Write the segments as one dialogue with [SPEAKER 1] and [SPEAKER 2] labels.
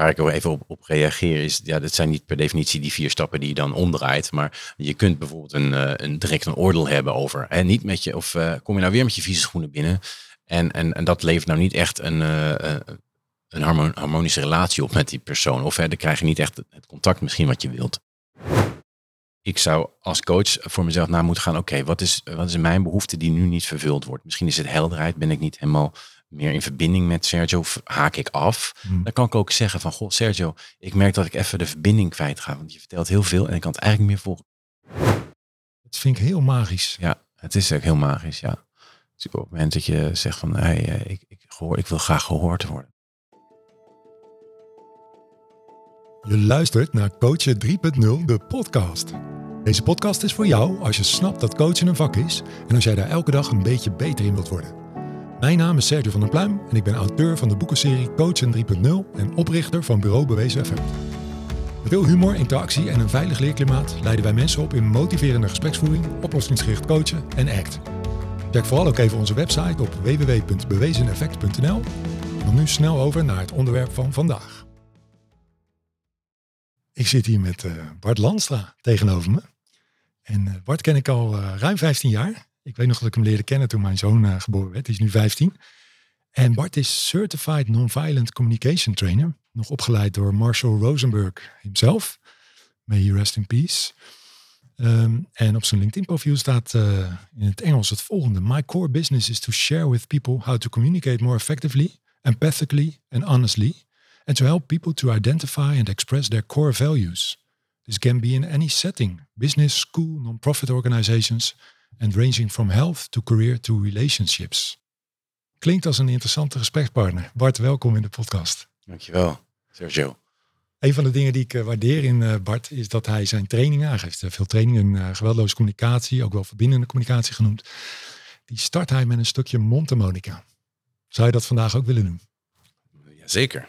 [SPEAKER 1] waar ik ook even op, op reageer is, ja, dat zijn niet per definitie die vier stappen die je dan omdraait. Maar je kunt bijvoorbeeld een, uh, een direct een oordeel hebben over. En niet met je, of uh, kom je nou weer met je vieze schoenen binnen. En, en, en dat levert nou niet echt een, uh, een harmonische relatie op met die persoon. Of hè, dan krijg je niet echt het contact misschien wat je wilt. Ik zou als coach voor mezelf na moeten gaan. Oké, wat, is, wat is mijn behoefte die nu niet vervuld wordt? Misschien is het helderheid. Ben ik niet helemaal meer in verbinding met Sergio? Haak ik af? Hmm. Dan kan ik ook zeggen van, goh Sergio, ik merk dat ik even de verbinding kwijt ga. Want je vertelt heel veel en ik kan het eigenlijk meer volgen.
[SPEAKER 2] Dat vind ik heel magisch.
[SPEAKER 1] Ja, het is ook heel magisch, ja. Dus op het moment dat je zegt van, hey, eh, ik, ik, gehoor, ik wil graag gehoord worden.
[SPEAKER 2] Je luistert naar Coachen 3.0, de podcast. Deze podcast is voor jou als je snapt dat coachen een vak is en als jij daar elke dag een beetje beter in wilt worden. Mijn naam is Sergio van der Pluim en ik ben auteur van de boekenserie Coachen 3.0 en oprichter van Bureau Bewezen FM. Met veel humor, interactie en een veilig leerklimaat leiden wij mensen op in motiverende gespreksvoering, oplossingsgericht coachen en ACT. Check vooral ook even onze website op www.bewezeneffect.nl. Dan nu snel over naar het onderwerp van vandaag. Ik zit hier met uh, Bart Landstra tegenover me. En uh, Bart ken ik al uh, ruim 15 jaar. Ik weet nog dat ik hem leerde kennen toen mijn zoon geboren werd. Hij is nu 15. En Bart is Certified Nonviolent Communication Trainer. Nog opgeleid door Marshall Rosenberg himself. May he rest in peace. Um, en op zijn LinkedIn profiel staat in het Engels het volgende. My core business is to share with people how to communicate more effectively, empathically and honestly and to help people to identify and express their core values. This can be in any setting business, school, non-profit organizations, and ranging from health to career to relationships. Klinkt als een interessante gesprekspartner. Bart, welkom in de podcast.
[SPEAKER 1] Dankjewel, Sergio.
[SPEAKER 2] Een van de dingen die ik uh, waardeer in uh, Bart is dat hij zijn trainingen, hij geeft uh, veel trainingen in geweldloze communicatie, ook wel verbindende communicatie genoemd. Die start hij met een stukje mondharmonica. Zou je dat vandaag ook willen doen?
[SPEAKER 1] Jazeker.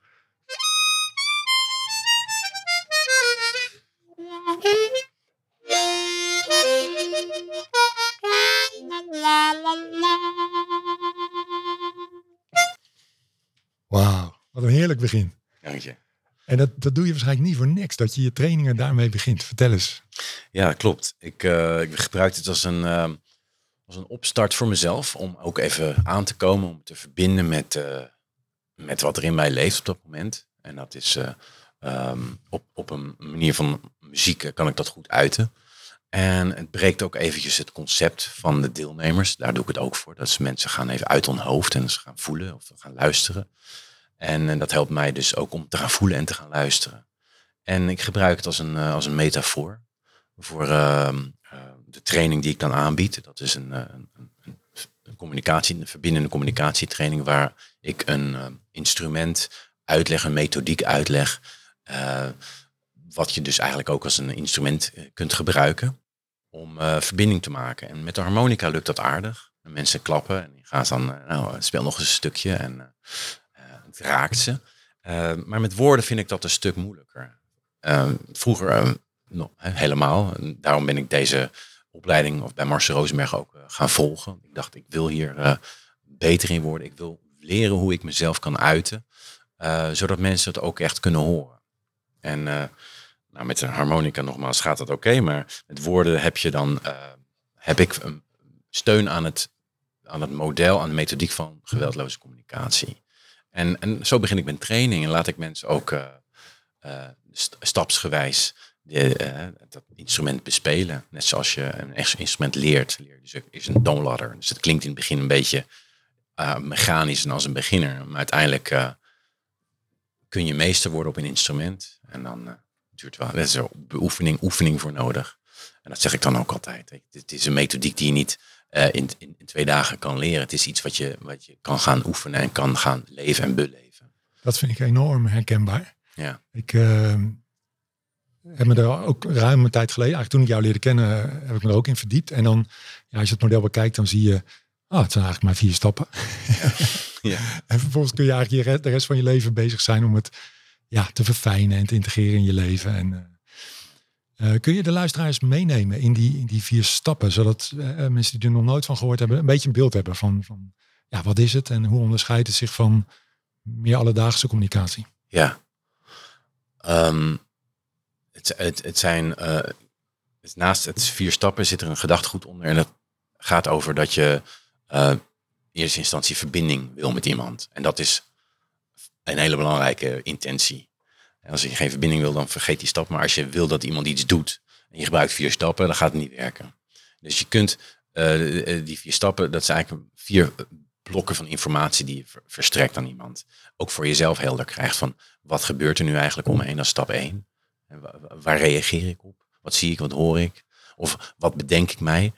[SPEAKER 2] begin.
[SPEAKER 1] Dank je.
[SPEAKER 2] En dat, dat doe je waarschijnlijk niet voor niks, dat je je trainingen daarmee begint. Vertel eens.
[SPEAKER 1] Ja, klopt. Ik, uh, ik gebruik het als een, uh, als een opstart voor mezelf. Om ook even aan te komen, om te verbinden met, uh, met wat er in mij leeft op dat moment. En dat is um, op, op een manier van muziek kan ik dat goed uiten. En het breekt ook eventjes het concept van de deelnemers. Daar doe ik het ook voor. Dat ze mensen gaan even uit hun hoofd en ze gaan voelen of gaan luisteren. En, en, dat helpt mij dus ook om te gaan voelen en te gaan luisteren. En ik gebruik het als een, uh, als een metafoor voor uh, uh, de training die ik dan aanbied. Dat is een, een, een communicatie, een verbindende communicatietraining waar ik een instrument uitleg, een methodiek uitleg. wat je dus eigenlijk ook als een instrument kunt gebruiken om verbinding te maken. En met de harmonica lukt dat aardig. De mensen klappen en die gaan dan, nou, speel nog eens een stukje. En het raakt ze. Maar met woorden vind ik dat een stuk moeilijker. Vroeger no, helemaal. Daarom ben ik deze opleiding of bij Marcel Rosenberg ook eh, gaan volgen. Ik dacht, ik wil hier eh, beter in worden. Ik wil leren hoe ik mezelf kan uiten. zodat mensen het ook echt kunnen horen. En nou, met een harmonica nogmaals gaat dat oké. maar met woorden heb je dan heb ik een steun aan het, aan het model, aan de methodiek van geweldloze communicatie. En, en zo begin ik met training en laat ik mensen ook uh, uh, stapsgewijs uh, dat instrument bespelen. Net zoals je een instrument leert. Dus het is een toonladder. Dus het klinkt in het begin een beetje mechanisch en als een beginner. Maar uiteindelijk kun je meester worden op een instrument. En dan er is er oefening, oefening voor nodig. En dat zeg ik dan ook altijd. Het is een methodiek die je niet uh, in, in, in, twee dagen kan leren. Het is iets wat je, wat je kan gaan oefenen en kan gaan leven en beleven.
[SPEAKER 2] Dat vind ik enorm herkenbaar.
[SPEAKER 1] Ja.
[SPEAKER 2] Ik uh, heb me er ook ruim een tijd geleden, eigenlijk toen ik jou leerde kennen, heb ik me er ook in verdiept. En dan, ja, als je het model bekijkt, dan zie je, oh, het zijn eigenlijk maar vier stappen.
[SPEAKER 1] Ja. ja.
[SPEAKER 2] en vervolgens kun je eigenlijk de rest van je leven bezig zijn om het ja, te verfijnen en te integreren in je leven. En, uh, kun je de luisteraars meenemen in die, in die vier stappen, zodat uh, mensen die er nog nooit van gehoord hebben, een beetje een beeld hebben van, van ja, wat is het en hoe onderscheidt het zich van meer alledaagse communicatie?
[SPEAKER 1] Ja, um, het, het, het zijn het, naast het vier stappen zit er een gedachtegoed onder en dat gaat over dat je in eerste instantie verbinding wil met iemand en dat is een hele belangrijke intentie. En als je geen verbinding wil, dan vergeet die stap. Maar als je wil dat iemand iets doet en je gebruikt vier stappen, dan gaat het niet werken. Dus je kunt uh, die vier stappen, dat zijn eigenlijk vier blokken van informatie die je verstrekt aan iemand. Ook voor jezelf helder krijgt van wat gebeurt er nu eigenlijk om me heen, stap één. En waar reageer ik op? Wat zie ik, wat hoor ik? Of wat bedenk ik mij?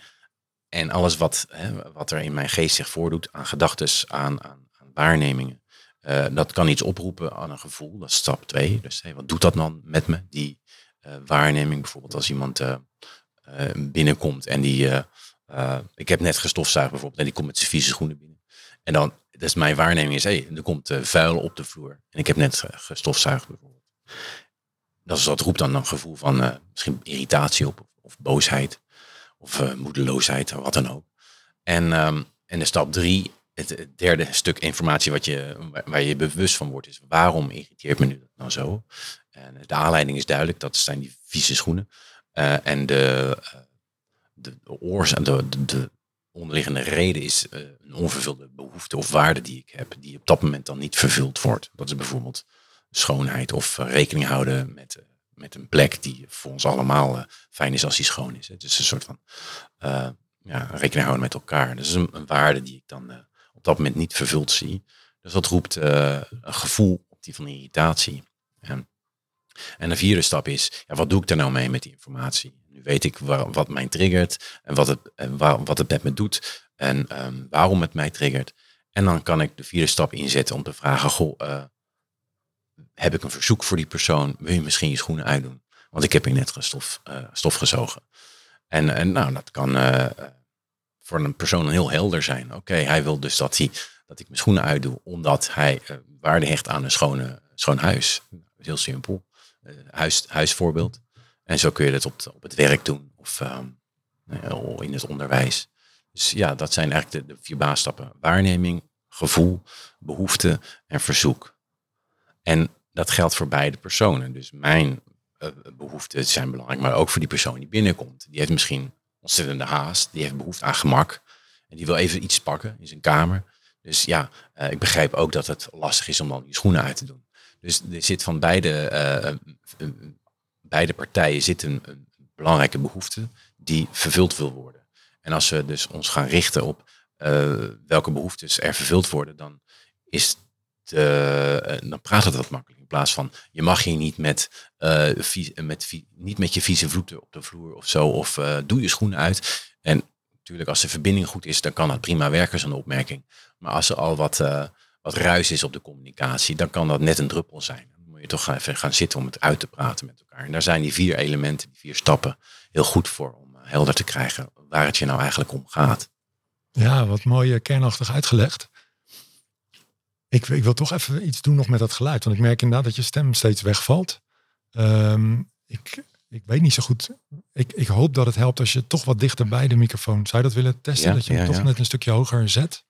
[SPEAKER 1] En alles wat, hè, wat er in mijn geest zich voordoet aan gedachten, aan, aan, aan waarnemingen. Uh, dat kan iets oproepen aan een gevoel, dat is stap twee. Dus hey, wat doet dat dan met me? Die uh, waarneming bijvoorbeeld als iemand uh, binnenkomt en die, ik heb net gestofzuigd bijvoorbeeld en die komt met zijn vieze schoenen binnen. En dan, dus mijn waarneming is, hey, er komt vuil op de vloer en ik heb net gestofzuigd bijvoorbeeld. Dat, is, dat roept dan een gevoel van misschien irritatie op of, boosheid of moedeloosheid wat dan ook. En, um, en de stap drie het derde stuk informatie wat je, waar je bewust van wordt, is waarom irriteert me nu dat nou zo? En de aanleiding is duidelijk, dat zijn die vieze schoenen. Uh, en de, uh, de, oorzaak, de, de, de, onderliggende reden is uh, een onvervulde behoefte of waarde die ik heb, die op dat moment dan niet vervuld wordt. Dat is bijvoorbeeld schoonheid of rekening houden met, met een plek die voor ons allemaal fijn is als die schoon is. Het is een soort van ja, rekening houden met elkaar. Dat is een, een waarde die ik dan dat moment niet vervuld zie. Dus dat roept uh, een gevoel op die van irritatie. En, en de vierde stap is, ja, wat doe ik er nou mee met die informatie? Nu weet ik waar, wat mij triggert en wat het, wat het met me doet en um, waarom het mij triggert. En dan kan ik de vierde stap inzetten om te vragen, goh, uh, heb ik een verzoek voor die persoon? Wil je misschien je schoenen uitdoen? Want ik heb hier net gestof, uh, stof gezogen. En, en nou, dat kan voor een persoon heel helder zijn. Oké, hij wil dus dat, hij, dat ik mijn schoenen uitdoe, omdat hij uh, waarde hecht aan een schone, schoon huis. Heel simpel. Uh, huis, huisvoorbeeld. En zo kun je dat op, op het werk doen of um, in het onderwijs. Dus ja, dat zijn eigenlijk de, vier baasstappen. Waarneming, gevoel, behoefte en verzoek. En dat geldt voor beide personen. Dus mijn uh, behoeften zijn belangrijk, maar ook voor die persoon die binnenkomt. Die heeft misschien ontzettende haast. Die heeft behoefte aan gemak. En die wil even iets pakken in zijn kamer. Dus ja, uh, ik begrijp ook dat het lastig is om dan die schoenen uit te doen. Dus er zit van beide, uh, beide partijen zit een, belangrijke behoefte die vervuld wil worden. En als we dus ons gaan richten op welke behoeftes er vervuld worden, dan is dan praat het wat makkelijker. Plaats van je mag hier niet met, uh, vies, met, niet met je vieze voeten op de vloer of zo. Of uh, doe je schoenen uit. En natuurlijk als de verbinding goed is, dan kan dat prima werken, zo'n opmerking. Maar als er al wat, wat ruis is op de communicatie, dan kan dat net een druppel zijn. Dan moet je toch even gaan zitten om het uit te praten met elkaar. En daar zijn die vier elementen, die vier stappen, heel goed voor om helder te krijgen waar het je nou eigenlijk om gaat.
[SPEAKER 2] Ja, wat mooi kernachtig uitgelegd. Ik, ik, wil toch even iets doen nog met dat geluid. Want ik merk inderdaad dat je stem steeds wegvalt. Um, ik, ik weet niet zo goed. Ik, ik hoop dat het helpt als je toch wat dichter bij de microfoon. Zou je dat willen testen?
[SPEAKER 1] Ja,
[SPEAKER 2] dat je hem
[SPEAKER 1] ja,
[SPEAKER 2] toch
[SPEAKER 1] ja.
[SPEAKER 2] net een stukje hoger zet?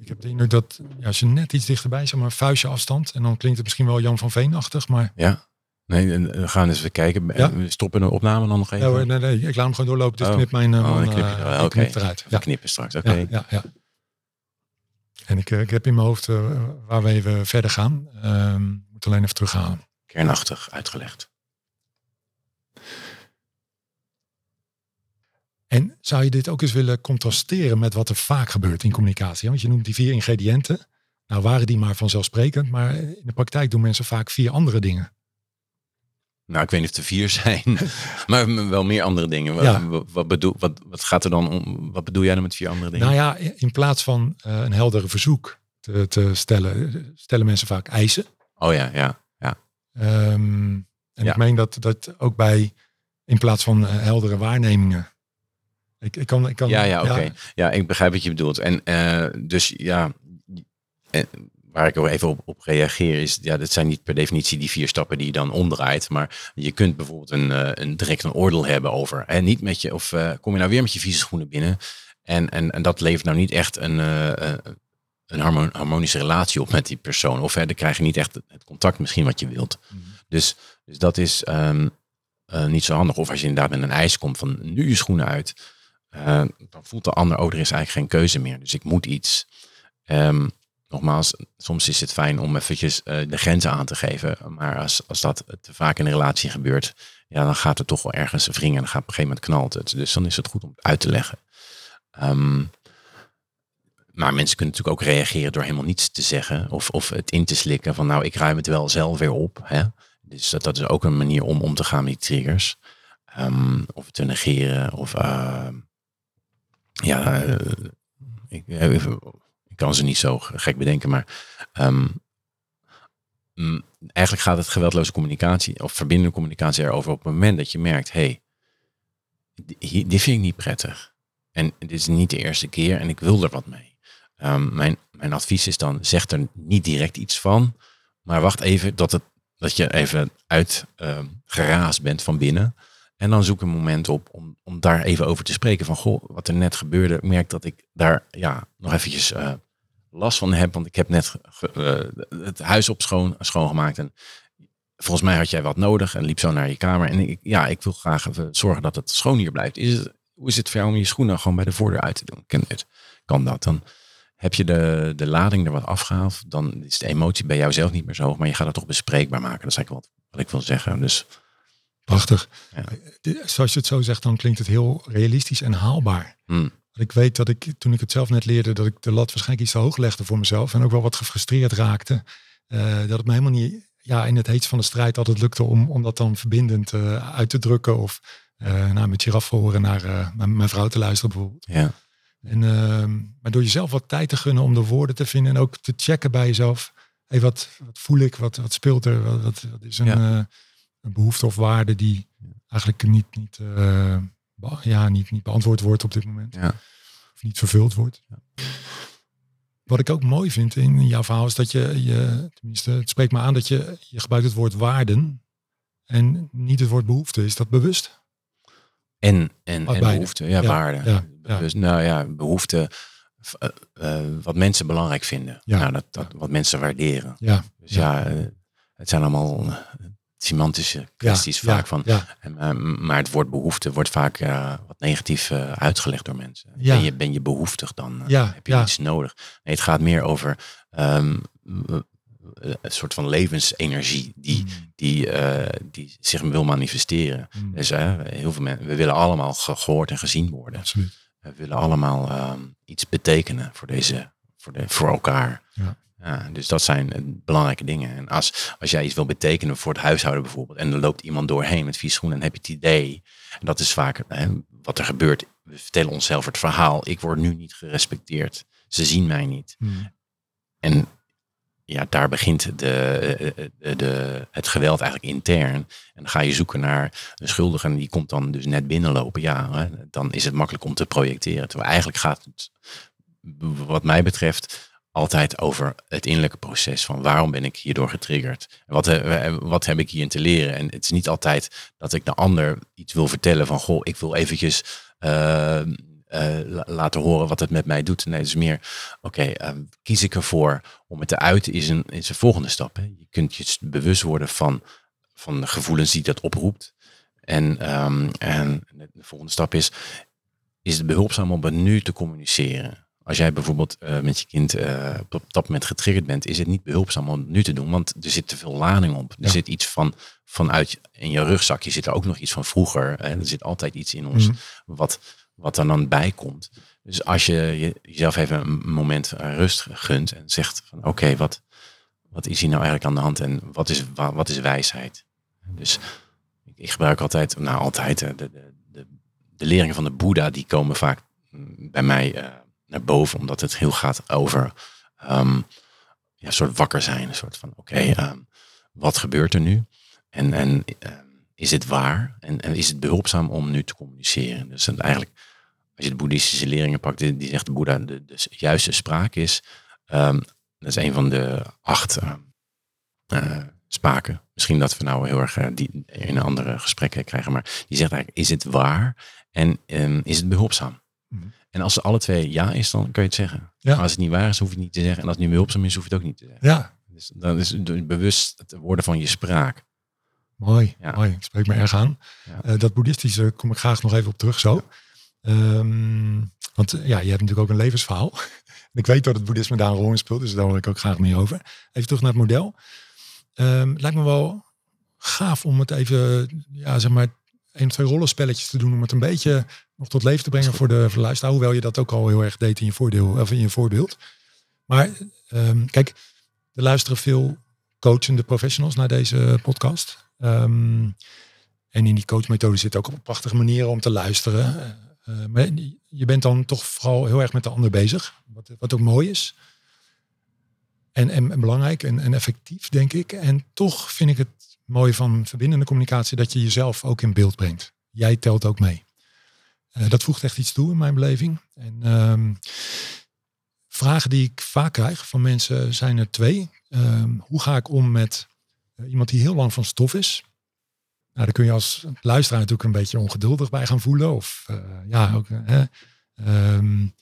[SPEAKER 2] Ik heb de indruk dat ja, als je net iets dichterbij zeg maar een vuistje afstand. En dan klinkt het misschien wel Jan van Veenachtig. Maar
[SPEAKER 1] Ja. Nee, we gaan eens even kijken.
[SPEAKER 2] Ja.
[SPEAKER 1] We stoppen de opname dan nog even.
[SPEAKER 2] ja, hoor, nee, nee, ik laat hem gewoon doorlopen. Dus
[SPEAKER 1] Oh.
[SPEAKER 2] knip mijn uh,
[SPEAKER 1] Oh, knip je
[SPEAKER 2] eh,
[SPEAKER 1] Oké.
[SPEAKER 2] knip eruit. Ja.
[SPEAKER 1] knippen straks. Oké.
[SPEAKER 2] Ja, ja, ja. En ik, eh, ik heb in mijn hoofd eh, waar we even verder gaan. Ehm moet alleen even terughalen.
[SPEAKER 1] Kernachtig uitgelegd.
[SPEAKER 2] En zou je dit ook eens willen contrasteren met wat er vaak gebeurt in communicatie? Want je noemt die vier ingrediënten. Nou waren die maar vanzelfsprekend, maar in de praktijk doen mensen vaak vier andere dingen.
[SPEAKER 1] Nou, ik weet niet of er vier zijn, maar wel meer andere dingen. Wat,
[SPEAKER 2] Ja.
[SPEAKER 1] wat, bedoel, wat, wat gaat er dan om? Wat bedoel jij dan met vier andere dingen?
[SPEAKER 2] Nou ja, in plaats van eh, een heldere verzoek te, te stellen, stellen mensen vaak eisen.
[SPEAKER 1] Oh ja, ja, ja.
[SPEAKER 2] Ehm, en
[SPEAKER 1] Ja.
[SPEAKER 2] ik meen dat dat ook bij, in plaats van eh, heldere waarnemingen. Ik, ik kan, ik kan,
[SPEAKER 1] Ja, ja, oké. Ja. ik begrijp wat je bedoelt. En eh, dus ja, en waar ik ook even op, op reageer is, ja, dat zijn niet per definitie die vier stappen die je dan omdraait, maar je kunt bijvoorbeeld een, eh, een direct een oordeel hebben over, en niet met je, of eh, kom je nou weer met je vieze schoenen binnen, en, en, en dat levert nou niet echt een, eh, een harmo- harmonische relatie op met die persoon, of dan krijg je niet echt het contact misschien wat je wilt.
[SPEAKER 2] Mhm.
[SPEAKER 1] Dus, dus dat is ehm, eh, niet zo handig. Of als je inderdaad met een eis komt van nu je schoenen uit, dan voelt de ander, oh, er is eigenlijk geen keuze meer. Dus ik moet iets. Ehm, nogmaals, soms is het fijn om eventjes eh, de grenzen aan te geven. Maar als, als dat te vaak in een relatie gebeurt, ja, dan gaat het toch wel ergens wringen. En dan gaat op een gegeven moment knalt het. Dus dan is het goed om het uit te leggen. Ehm, maar mensen kunnen natuurlijk ook reageren door helemaal niets te zeggen. Of, of het in te slikken van nou, ik ruim het wel zelf weer op. Hè? Dus dat, dat is ook een manier om om te gaan met die triggers. Ehm, of te negeren. Of ehm, ja, eh, ik, eh, even- ik kan ze niet zo gek bedenken. Maar ehm, mm, eigenlijk gaat het geweldloze communicatie of verbindende communicatie erover op het moment dat je merkt, hey, di- dit vind ik niet prettig. En dit is niet de eerste keer en ik wil er wat mee. Ehm, mijn, mijn advies is dan, zeg er niet direct iets van, maar wacht even dat, het, dat je even uit ehm, geraasd bent van binnen. En dan zoek een moment op om, om daar even over te spreken. Van goh, wat er net gebeurde. Merk dat ik daar ja, nog eventjes eh, last van heb. Want ik heb net ge- eh, het huis op schoon, schoongemaakt. En volgens mij had jij wat nodig en liep zo naar je kamer. En ik, ja, ik wil graag even zorgen dat het schoon hier blijft. Is het, hoe is het voor jou om je schoenen gewoon bij de voordeur uit te doen? Kan, het, kan dat? Dan heb je de, de lading er wat afgehaald. Dan is de emotie bij jou zelf niet meer zo hoog. Maar je gaat het toch bespreekbaar maken. Dat is eigenlijk wat, wat ik wil zeggen. Dus
[SPEAKER 2] Prachtig.
[SPEAKER 1] Ja.
[SPEAKER 2] Dit- Zoals je het zo zegt, dan klinkt het heel realistisch en haalbaar.
[SPEAKER 1] hmm,
[SPEAKER 2] Ik weet dat ik, toen ik het zelf net leerde, dat ik de lat waarschijnlijk iets te hoog legde voor mezelf. En ook wel wat gefrustreerd raakte. Eh, dat het me helemaal niet ja, in het heetst van de strijd altijd lukte om, om dat dan verbindend eh, uit te drukken. Of eh naar met giraffe horen naar mijn, mijn vrouw te luisteren bijvoorbeeld.
[SPEAKER 1] ja.
[SPEAKER 2] En, ehm, maar door jezelf wat tijd te gunnen om de woorden te vinden. En ook te checken bij jezelf. Hey, wat, wat voel ik? Wat, wat speelt er? Wat, wat, is een,
[SPEAKER 1] Ja.
[SPEAKER 2] een behoefte of waarde die eigenlijk niet, niet, ja, niet, niet beantwoord wordt op dit moment.
[SPEAKER 1] Ja.
[SPEAKER 2] Of niet vervuld wordt. Wat ik ook mooi vind in jouw verhaal is dat je, je tenminste, het spreekt me aan dat je, je gebruikt het woord waarden. En niet het woord behoefte. Is dat bewust?
[SPEAKER 1] En, en, en
[SPEAKER 2] beide.
[SPEAKER 1] behoefte, ja,
[SPEAKER 2] Ja,
[SPEAKER 1] waarde.
[SPEAKER 2] ja, ja.
[SPEAKER 1] Dus, nou ja, behoefte, eh, eh, wat mensen belangrijk vinden.
[SPEAKER 2] Ja.
[SPEAKER 1] Nou, dat, dat, wat mensen waarderen.
[SPEAKER 2] Ja.
[SPEAKER 1] Dus ja, eh, het zijn allemaal semantische kwesties
[SPEAKER 2] ja,
[SPEAKER 1] vaak van.
[SPEAKER 2] Ja,
[SPEAKER 1] En, eh, maar het woord behoefte wordt vaak eh, wat negatief eh, uitgelegd door mensen.
[SPEAKER 2] Ja.
[SPEAKER 1] Ben, je, ben je behoeftig dan?
[SPEAKER 2] Ja,
[SPEAKER 1] heb je iets nodig? Nee, het gaat meer over ehm, eh, een soort van levensenergie die, die, eh, die zich wil manifesteren.
[SPEAKER 2] Mm.
[SPEAKER 1] Dus heel veel mensen, we willen allemaal ge- gehoord en gezien worden.
[SPEAKER 2] absoluut.
[SPEAKER 1] We willen allemaal ehm, iets betekenen voor, deze, voor, de, voor elkaar.
[SPEAKER 2] Ja.
[SPEAKER 1] Dus dat zijn eh, belangrijke dingen. En als, als jij iets wil betekenen voor het huishouden bijvoorbeeld, en er loopt iemand doorheen met vier schoenen, dan heb je het idee, en dat is vaak hè, wat er gebeurt. We vertellen onszelf het verhaal, ik word nu niet gerespecteerd. Ze zien mij niet.
[SPEAKER 2] Mm.
[SPEAKER 1] En ja, daar begint de, eh, de, de, het geweld eigenlijk intern. En dan ga je zoeken naar een schuldige en die komt dan dus net binnenlopen. Ja, hè, dan is het makkelijk om te projecteren. Terwijl eigenlijk gaat het, wat mij betreft, altijd over het innerlijke proces van waarom ben ik hierdoor getriggerd? Wat, wat heb ik hierin te leren? En het is niet altijd dat ik de ander iets wil vertellen van goh, ik wil eventjes eh, eh, la- laten horen wat het met mij doet. Nee, het is meer, oké, eh, kies ik ervoor om het te uiten is een, is een volgende stap. Hè? Je kunt je bewust worden van, van de gevoelens die dat oproept. En, ehm, en de volgende stap is, is het behulpzaam om het nu te communiceren. Als jij bijvoorbeeld eh, met je kind eh, op dat moment getriggerd bent, is het niet behulpzaam om het nu te doen, want er zit te veel lading op. Er
[SPEAKER 2] Ja.
[SPEAKER 1] zit iets van vanuit in je rugzakje zit er ook nog iets van vroeger. Hè? Er zit altijd iets in ons
[SPEAKER 2] Mhm.
[SPEAKER 1] wat, wat er dan bij komt. Dus als je je- jezelf even een moment eh, rust gunt en zegt van oké, wat, wat is hier nou eigenlijk aan de hand en wat is, wa- wat is wijsheid? Dus ik gebruik altijd, nou altijd, de, de, de, de leringen van de Boeddha, die komen vaak mm, bij mij uh, naar boven, omdat het heel gaat over um, ja, een soort wakker zijn. Een soort van, oké, okay, um, wat gebeurt er nu? En, en uh, is het waar? En, en, is het behulpzaam om nu te communiceren? Dus eigenlijk, als je de boeddhistische leringen pakt, die, die zegt de Boeddha, de, de juiste spraak is, um, dat is een van de acht uh, spaken. Misschien dat we nou heel erg uh, die in andere gesprekken krijgen, maar die zegt eigenlijk, is het waar? En um, is het behulpzaam? Mm. En als ze alle twee ja is, dan kan je het zeggen. Ja. Maar als het niet waar is, hoef je het niet te zeggen. En als het niet behulpzaam is, hoef je het ook niet te zeggen.
[SPEAKER 2] Ja.
[SPEAKER 1] Dus dan is het bewust het worden van je spraak.
[SPEAKER 2] Mooi, ja. mooi. Ik spreek me erg aan. Ja. Uh, dat boeddhistische kom ik graag nog even op terug zo. Um, want ja, je hebt natuurlijk ook een levensverhaal. en ik weet dat het boeddhisme daar een rol in speelt, dus daar hoor ik ook graag meer over. Even terug naar het model. Um, lijkt me wel gaaf om het even, ja, zeg maar, een of twee rollenspelletjes te doen om het een beetje nog tot leven te brengen voor de, voor de luisteraar. Hoewel je dat ook al heel erg deed in je, voordeel, of in je voorbeeld. Maar um, kijk, er luisteren veel coachende professionals naar deze podcast. Um, en in die coachmethode zit ook op prachtige manieren om te luisteren. Uh, maar je bent dan toch vooral heel erg met de ander bezig. Wat, wat ook mooi is. En, en, en belangrijk en, en effectief, denk ik. En toch vind ik het mooie van verbindende communicatie dat je jezelf ook in beeld brengt. Jij telt ook mee. Uh, dat voegt echt iets toe in mijn beleving. En um, vragen die ik vaak krijg van mensen zijn er twee. Um, hoe ga ik om met uh, iemand die heel lang van stof is? Nou, daar kun je als luisteraar natuurlijk een beetje ongeduldig bij gaan voelen. Of uh, ja, ook um,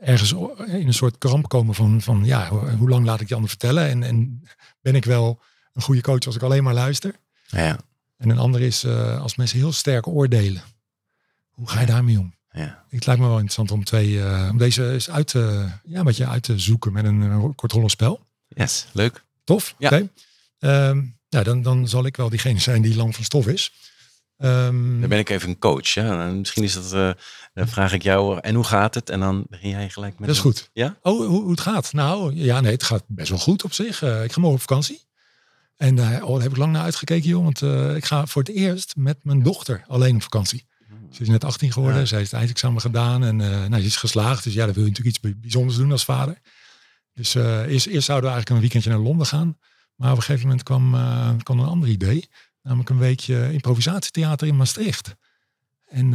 [SPEAKER 2] ergens in een soort kramp komen van, van ja, hoe lang laat ik je ander vertellen? En, en ben ik wel een goede coach als ik alleen maar luister?
[SPEAKER 1] Ja.
[SPEAKER 2] En een ander is uh, als mensen heel sterk oordelen. Hoe ga je daarmee om?
[SPEAKER 1] Ja.
[SPEAKER 2] Het lijkt me wel interessant om, twee, uh, om deze eens uit te, ja, een beetje uit te zoeken met een, een kort rollenspel.
[SPEAKER 1] Yes, leuk.
[SPEAKER 2] Tof?
[SPEAKER 1] Ja.
[SPEAKER 2] Oké. Okay. Um, ja, dan, dan zal ik wel diegene zijn die lang van stof is. Um,
[SPEAKER 1] dan ben ik even een coach. Ja? Misschien is dat, uh, dan vraag ik jou, en hoe gaat het? En dan begin jij gelijk met...
[SPEAKER 2] Dat is goed.
[SPEAKER 1] Ja?
[SPEAKER 2] Oh, hoe, hoe het gaat? Nou, ja, nee, het gaat best wel goed op zich. Uh, ik ga morgen op vakantie. En daar oh, heb ik lang naar uitgekeken, joh. Want uh, ik ga voor het eerst met mijn dochter alleen op vakantie. Ze is net 18 geworden. Ja. Zij heeft het eindexamen gedaan. En uh, nou, ze is geslaagd. Dus ja, dan wil je natuurlijk iets bijzonders doen als vader. Dus eerst, eerst zouden we eigenlijk een weekendje naar Londen gaan. Maar op een gegeven moment kwam, kwam een ander idee. Namelijk een weekje improvisatietheater in Maastricht. En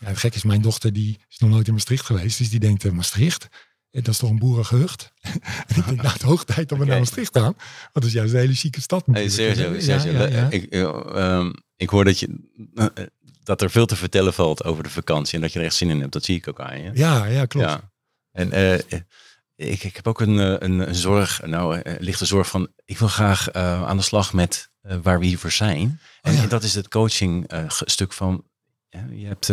[SPEAKER 2] ja, het gek is, mijn dochter die is nog nooit in Maastricht geweest. Dus die denkt, Maastricht? Dat is toch een boerengehucht? en ik denk, nou, het hoog tijd om we okay. naar Maastricht gaan. Want dat is juist een hele chique stad.
[SPEAKER 1] Hey. Ja, ja, ja. Ik, um, ik hoor dat je dat er veel te vertellen valt over de vakantie en dat je er echt zin in hebt. Dat zie ik ook aan je.
[SPEAKER 2] Ja, ja, klopt.
[SPEAKER 1] En uh, ik, ik heb ook een, een, een zorg, nou, uh, lichte zorg van, ik wil graag uh, aan de slag met waar we hiervoor zijn. En, oh, ja. en dat is het coaching stuk van, je hebt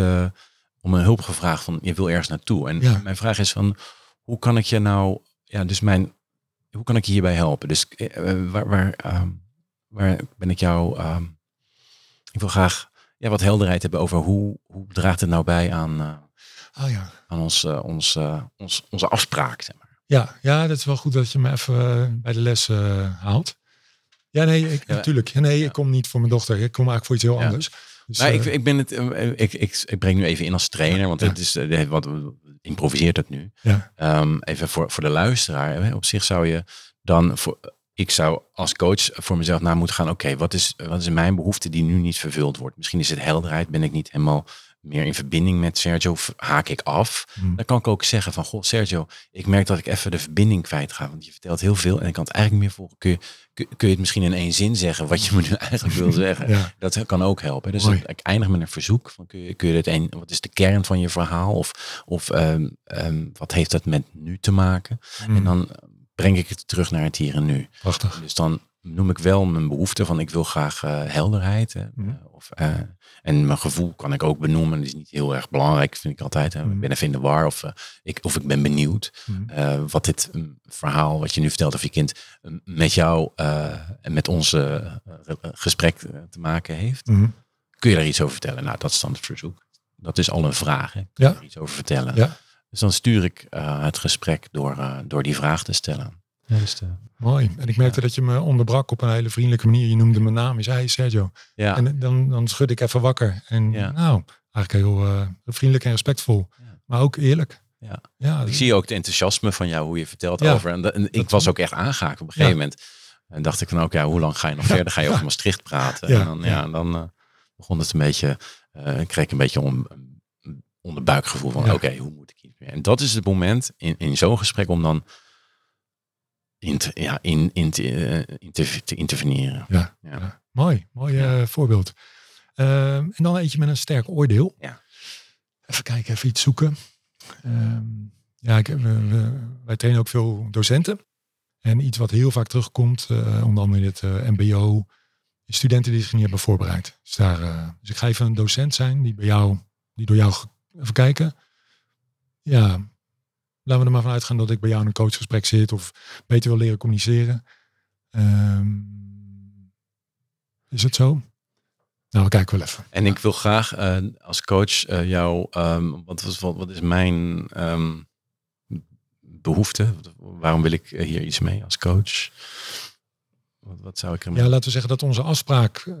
[SPEAKER 1] om een hulp gevraagd van, je wil ergens naartoe. En ja. mijn vraag is van, hoe kan ik je nou, ja, dus mijn, hoe kan ik je hierbij helpen? Dus waar, waar, um, waar ben ik jou, um, ik wil graag ja, wat helderheid hebben over hoe, hoe draagt het nou bij aan, uh,
[SPEAKER 2] oh, ja.
[SPEAKER 1] aan ons, uh, ons, ons, onze afspraak. Zeg maar.
[SPEAKER 2] ja, ja, dat is wel goed dat je me even bij de les haalt. Ja, nee, ik, ja, natuurlijk. Nee, ja. ik kom niet voor mijn dochter. Ik kom eigenlijk voor iets heel anders.
[SPEAKER 1] Dus, nou, ik, ik ben het, ik, ik, ik breng nu even in als trainer, want het is wat improviseert het nu.
[SPEAKER 2] Ja.
[SPEAKER 1] Um, even voor, voor de luisteraar. Op zich zou je dan voor, ik zou als coach voor mezelf na moeten gaan. Oké, okay, wat, is, wat is mijn behoefte die nu niet vervuld wordt? Misschien is het helderheid. Ben ik niet helemaal meer in verbinding met Sergio? Haak ik af? Hmm. Dan kan ik ook zeggen van, goh Sergio, ik merk dat ik even de verbinding kwijt ga. Want je vertelt heel veel en ik kan het eigenlijk meer volgen. Kun je, kun, je het misschien in één zin zeggen wat je me nu eigenlijk wil zeggen?
[SPEAKER 2] ja.
[SPEAKER 1] Dat kan ook helpen. Dus ik eindig met een verzoek. Van, kun je, kun je het een, wat is de kern van je verhaal? Of, of um, um, wat heeft dat met nu te maken?
[SPEAKER 2] Hmm.
[SPEAKER 1] En dan breng ik het terug naar het hier en nu.
[SPEAKER 2] Prachtig.
[SPEAKER 1] Dus dan noem ik wel mijn behoefte van ik wil graag uh, helderheid. Uh, mm. of, uh, en mijn gevoel kan ik ook benoemen. Dat is niet heel erg belangrijk, vind ik altijd. Mm. Ik ben even in de war of, ik, of ik ben benieuwd
[SPEAKER 2] mm.
[SPEAKER 1] wat dit verhaal wat je nu vertelt over je kind met jou en met ons gesprek te maken heeft.
[SPEAKER 2] Mm.
[SPEAKER 1] Kun je daar iets over vertellen? Nou, dat is dan het verzoek. Dat is al een vraag. Hè? Kun
[SPEAKER 2] ja.
[SPEAKER 1] je er iets over vertellen?
[SPEAKER 2] Ja.
[SPEAKER 1] Dus dan stuur ik het gesprek door, door die vraag te stellen. Ja, dus de,
[SPEAKER 2] Mooi. En ik merkte dat je me onderbrak op een hele vriendelijke manier. Je noemde mijn naam. Je zei, hey Sergio.
[SPEAKER 1] ja.
[SPEAKER 2] En dan, dan schud ik even wakker. En
[SPEAKER 1] Ja.
[SPEAKER 2] nou, eigenlijk heel eh, vriendelijk en respectvol.
[SPEAKER 1] Ja.
[SPEAKER 2] Maar ook eerlijk.
[SPEAKER 1] Ja.
[SPEAKER 2] ja
[SPEAKER 1] ik zie ook het enthousiasme van jou, hoe je vertelt
[SPEAKER 2] Ja.
[SPEAKER 1] over. En, dat- en ik
[SPEAKER 2] Dat-
[SPEAKER 1] was ook echt aangehaakt op een gegeven moment. En dacht ik van, oké, hoe lang ga je nog verder? Ga je over Maastricht praten?
[SPEAKER 2] Ja.
[SPEAKER 1] En dan, ja,
[SPEAKER 2] Ja.
[SPEAKER 1] en dan eh, begon het een beetje, eh ik kreeg een beetje om, een onderbuikgevoel van,
[SPEAKER 2] Ja.
[SPEAKER 1] oké, hoe moet ik hier weer? En dat is het moment in, in zo'n gesprek om dan in te, ja, in, in te, eh, in te, te interveneren.
[SPEAKER 2] Ja.
[SPEAKER 1] Ja.
[SPEAKER 2] Ja. Mooi. Mooi eh, voorbeeld. Ehm, en dan eentje met een sterk oordeel.
[SPEAKER 1] Ja.
[SPEAKER 2] Even kijken, even iets zoeken. Ehm, ja, ik, wij trainen ook veel docenten. En iets wat heel vaak terugkomt, eh, onder andere in het mbo, studenten die zich niet hebben voorbereid. Dus, daar, dus ik ga even een docent zijn die bij jou, die door jou, even kijken. Ja, laten we er maar van uitgaan dat ik bij jou in een coachgesprek zit of beter wil leren communiceren. Ehm, is het zo? Nou, we kijken wel even.
[SPEAKER 1] En ik wil graag eh, als coach eh, jou, ehm, wat, was- wat, wat is mijn ehm, behoefte? Waarom wil ik hier iets mee als coach? Wat, wat zou ik ermee?
[SPEAKER 2] Ja, laten we zeggen dat onze afspraak eh,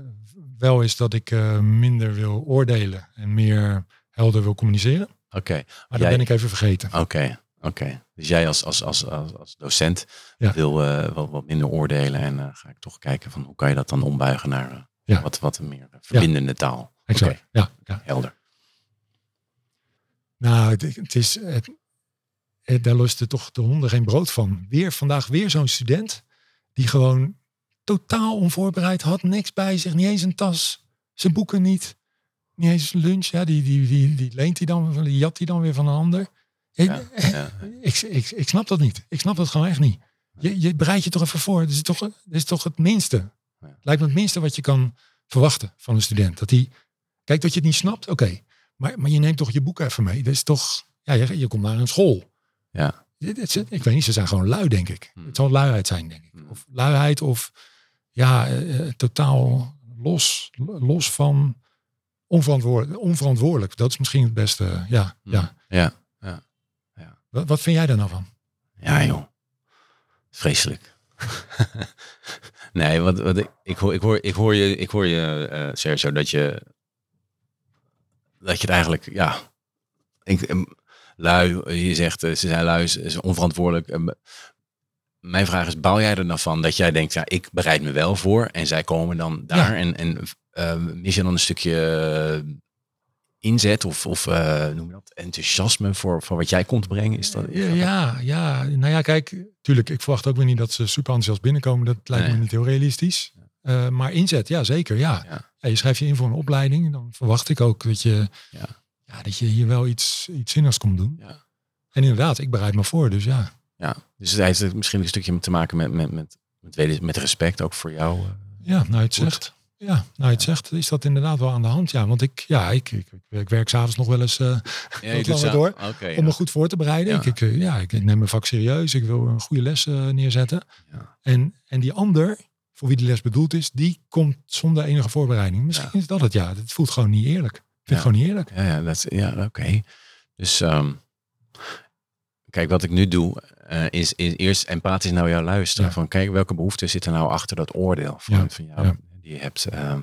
[SPEAKER 2] wel is dat ik minder wil oordelen en meer helder wil communiceren.
[SPEAKER 1] Oké,
[SPEAKER 2] Maar dat
[SPEAKER 1] Jij-
[SPEAKER 2] ben ik even vergeten.
[SPEAKER 1] oké, oké. Dus jij als, als, als, als, als docent
[SPEAKER 2] Ja.
[SPEAKER 1] wil eh, wat, wat minder oordelen en eh, ga ik toch kijken van hoe kan je dat dan ombuigen naar eh,
[SPEAKER 2] Ja.
[SPEAKER 1] wat, wat meer eh, verbindende taal.
[SPEAKER 2] Exact.
[SPEAKER 1] Oké,
[SPEAKER 2] Ja, ja.
[SPEAKER 1] helder.
[SPEAKER 2] Nou, het, het is. Het, het, daar loste toch de honden geen brood van. Weer vandaag weer zo'n student die gewoon totaal onvoorbereid had, niks bij zich, niet eens een tas, zijn boeken niet, niet eens lunch. Ja, die, die, die, die leent hij dan, die jat hij dan weer van een ander. Ik,
[SPEAKER 1] Ja, ja.
[SPEAKER 2] ik, ik, ik snap dat niet. Ik snap dat gewoon echt niet. Je, je bereidt je toch even voor. Dat is toch, dat is toch het minste.
[SPEAKER 1] Ja.
[SPEAKER 2] Lijkt me het minste wat je kan verwachten van een student. Dat hij, kijk dat je het niet snapt, oké. Maar, maar je neemt toch je boek even mee. Dat is toch, ja, je, je komt naar een school.
[SPEAKER 1] Ja.
[SPEAKER 2] Dit- dit Ik weet niet, ze zijn gewoon lui, denk ik.
[SPEAKER 1] Hmm.
[SPEAKER 2] Het zal luiheid zijn, denk ik.
[SPEAKER 1] Hmm.
[SPEAKER 2] Of luiheid of ja, eh, eh, totaal los, los van onverantwoordelijk, onverantwoordelijk. Dat is misschien het beste. Ja, ja.
[SPEAKER 1] Ja,
[SPEAKER 2] Wat, wat vind jij daar nou van?
[SPEAKER 1] ja joh. Vreselijk. nee, wat, wat ik, ik, hoor, ik, hoor, ik hoor je, ik hoor je eh, Sergio, dat je, dat je het eigenlijk, ja, ik, lui, je zegt eh, ze zijn lui, ze zijn onverantwoordelijk. Mijn vraag is, bouw jij er dan van dat jij denkt, ja, ik bereid me wel voor en zij komen dan daar
[SPEAKER 2] Ja.
[SPEAKER 1] en, en eh, mis je dan een stukje inzet of, of eh, noem je dat, enthousiasme voor, voor wat jij komt brengen? Is dat,
[SPEAKER 2] Ja, ja, ja, nou ja, kijk, tuurlijk, ik verwacht ook weer niet dat ze super enthousiast binnenkomen. Dat lijkt me niet heel realistisch. Eh, maar inzet, ja, zeker, ja.
[SPEAKER 1] Ja.
[SPEAKER 2] ja. Je schrijft je in voor een opleiding, dan verwacht ik ook dat je,
[SPEAKER 1] Ja.
[SPEAKER 2] ja. dat je hier wel iets, iets zinnigs komt doen.
[SPEAKER 1] Ja.
[SPEAKER 2] En inderdaad, ik bereid me voor, dus ja.
[SPEAKER 1] Ja, dus het heeft misschien een stukje te maken met, met, met, met, met respect ook voor jou. eh.
[SPEAKER 2] Ja, nou het zegt. Ja, nou je het zegt, is dat inderdaad wel aan de hand. Ja, want ik, ja, ik, ik, ik, werk s'avonds nog wel eens eh,
[SPEAKER 1] Ja,
[SPEAKER 2] doet door.
[SPEAKER 1] Oké,
[SPEAKER 2] om
[SPEAKER 1] ja.
[SPEAKER 2] me goed voor te bereiden.
[SPEAKER 1] Ja.
[SPEAKER 2] Ik, ik, eh, ja, ik, neem mijn vak serieus. Ik wil een goede les eh, neerzetten.
[SPEAKER 1] Ja.
[SPEAKER 2] En, en die ander, voor wie die les bedoeld is, die komt zonder enige voorbereiding. Misschien is dat het, ja. Het voelt gewoon niet eerlijk. Ik vind het gewoon niet eerlijk.
[SPEAKER 1] Ja, ja, dat, is- ja oké. Dus ehm, kijk, wat ik nu doe, eh, is, is eerst empathisch naar jou luisteren. Van kijk, welke behoeften zitten nou achter dat oordeel van, van jou
[SPEAKER 2] ja.
[SPEAKER 1] Die je hebt. ehm,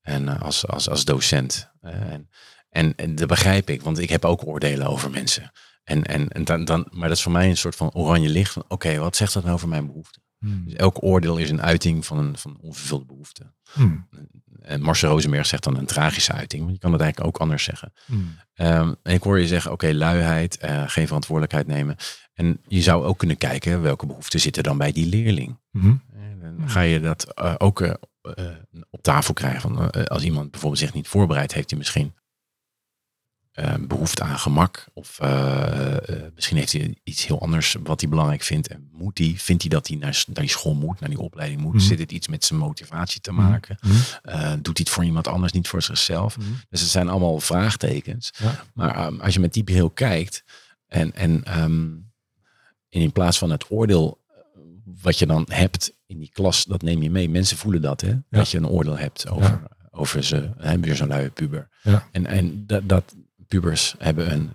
[SPEAKER 1] en eh, als, als, als docent. Eh, en, en, en dat begrijp ik, want ik heb ook oordelen over mensen. En, en, en dan, dan, maar dat is voor mij een soort van oranje licht van oké, wat zegt dat nou over mijn behoeften?
[SPEAKER 2] Hmm.
[SPEAKER 1] Dus elk oordeel is een uiting van een, van onvervulde behoefte.
[SPEAKER 2] Hmm.
[SPEAKER 1] En Marcel Rosenberg zegt dan een tragische uiting, want je kan het eigenlijk ook anders zeggen.
[SPEAKER 2] Hmm.
[SPEAKER 1] Ehm, en ik hoor je zeggen, oké, luiheid, eh, geen verantwoordelijkheid nemen. En je zou ook kunnen kijken, welke behoeften zitten dan bij die leerling? En dan ga je dat ook eh, op tafel krijgen. Van, eh, als iemand bijvoorbeeld zich niet voorbereidt, heeft hij misschien eh, behoefte aan gemak. Of eh, eh, misschien heeft hij iets heel anders wat hij belangrijk vindt. En moet hij, vindt hij dat hij naar, naar die school moet, naar die opleiding moet?
[SPEAKER 2] Mhm.
[SPEAKER 1] Zit het iets met zijn motivatie te
[SPEAKER 2] Mhm.
[SPEAKER 1] maken?
[SPEAKER 2] Hmm.
[SPEAKER 1] Eh, doet hij het voor iemand anders, niet voor zichzelf?
[SPEAKER 2] Hmm.
[SPEAKER 1] Dus het zijn allemaal vraagtekens.
[SPEAKER 2] Ja.
[SPEAKER 1] Maar ehm, als je met die bril kijkt en, en, en in plaats van het oordeel eh, wat je dan hebt in die klas, dat neem je mee. Mensen voelen dat, hè? Dat je een oordeel hebt over, over ze. Hè, weer zo'n luie puber.
[SPEAKER 2] Ja.
[SPEAKER 1] En, en dat, dat pubers hebben een,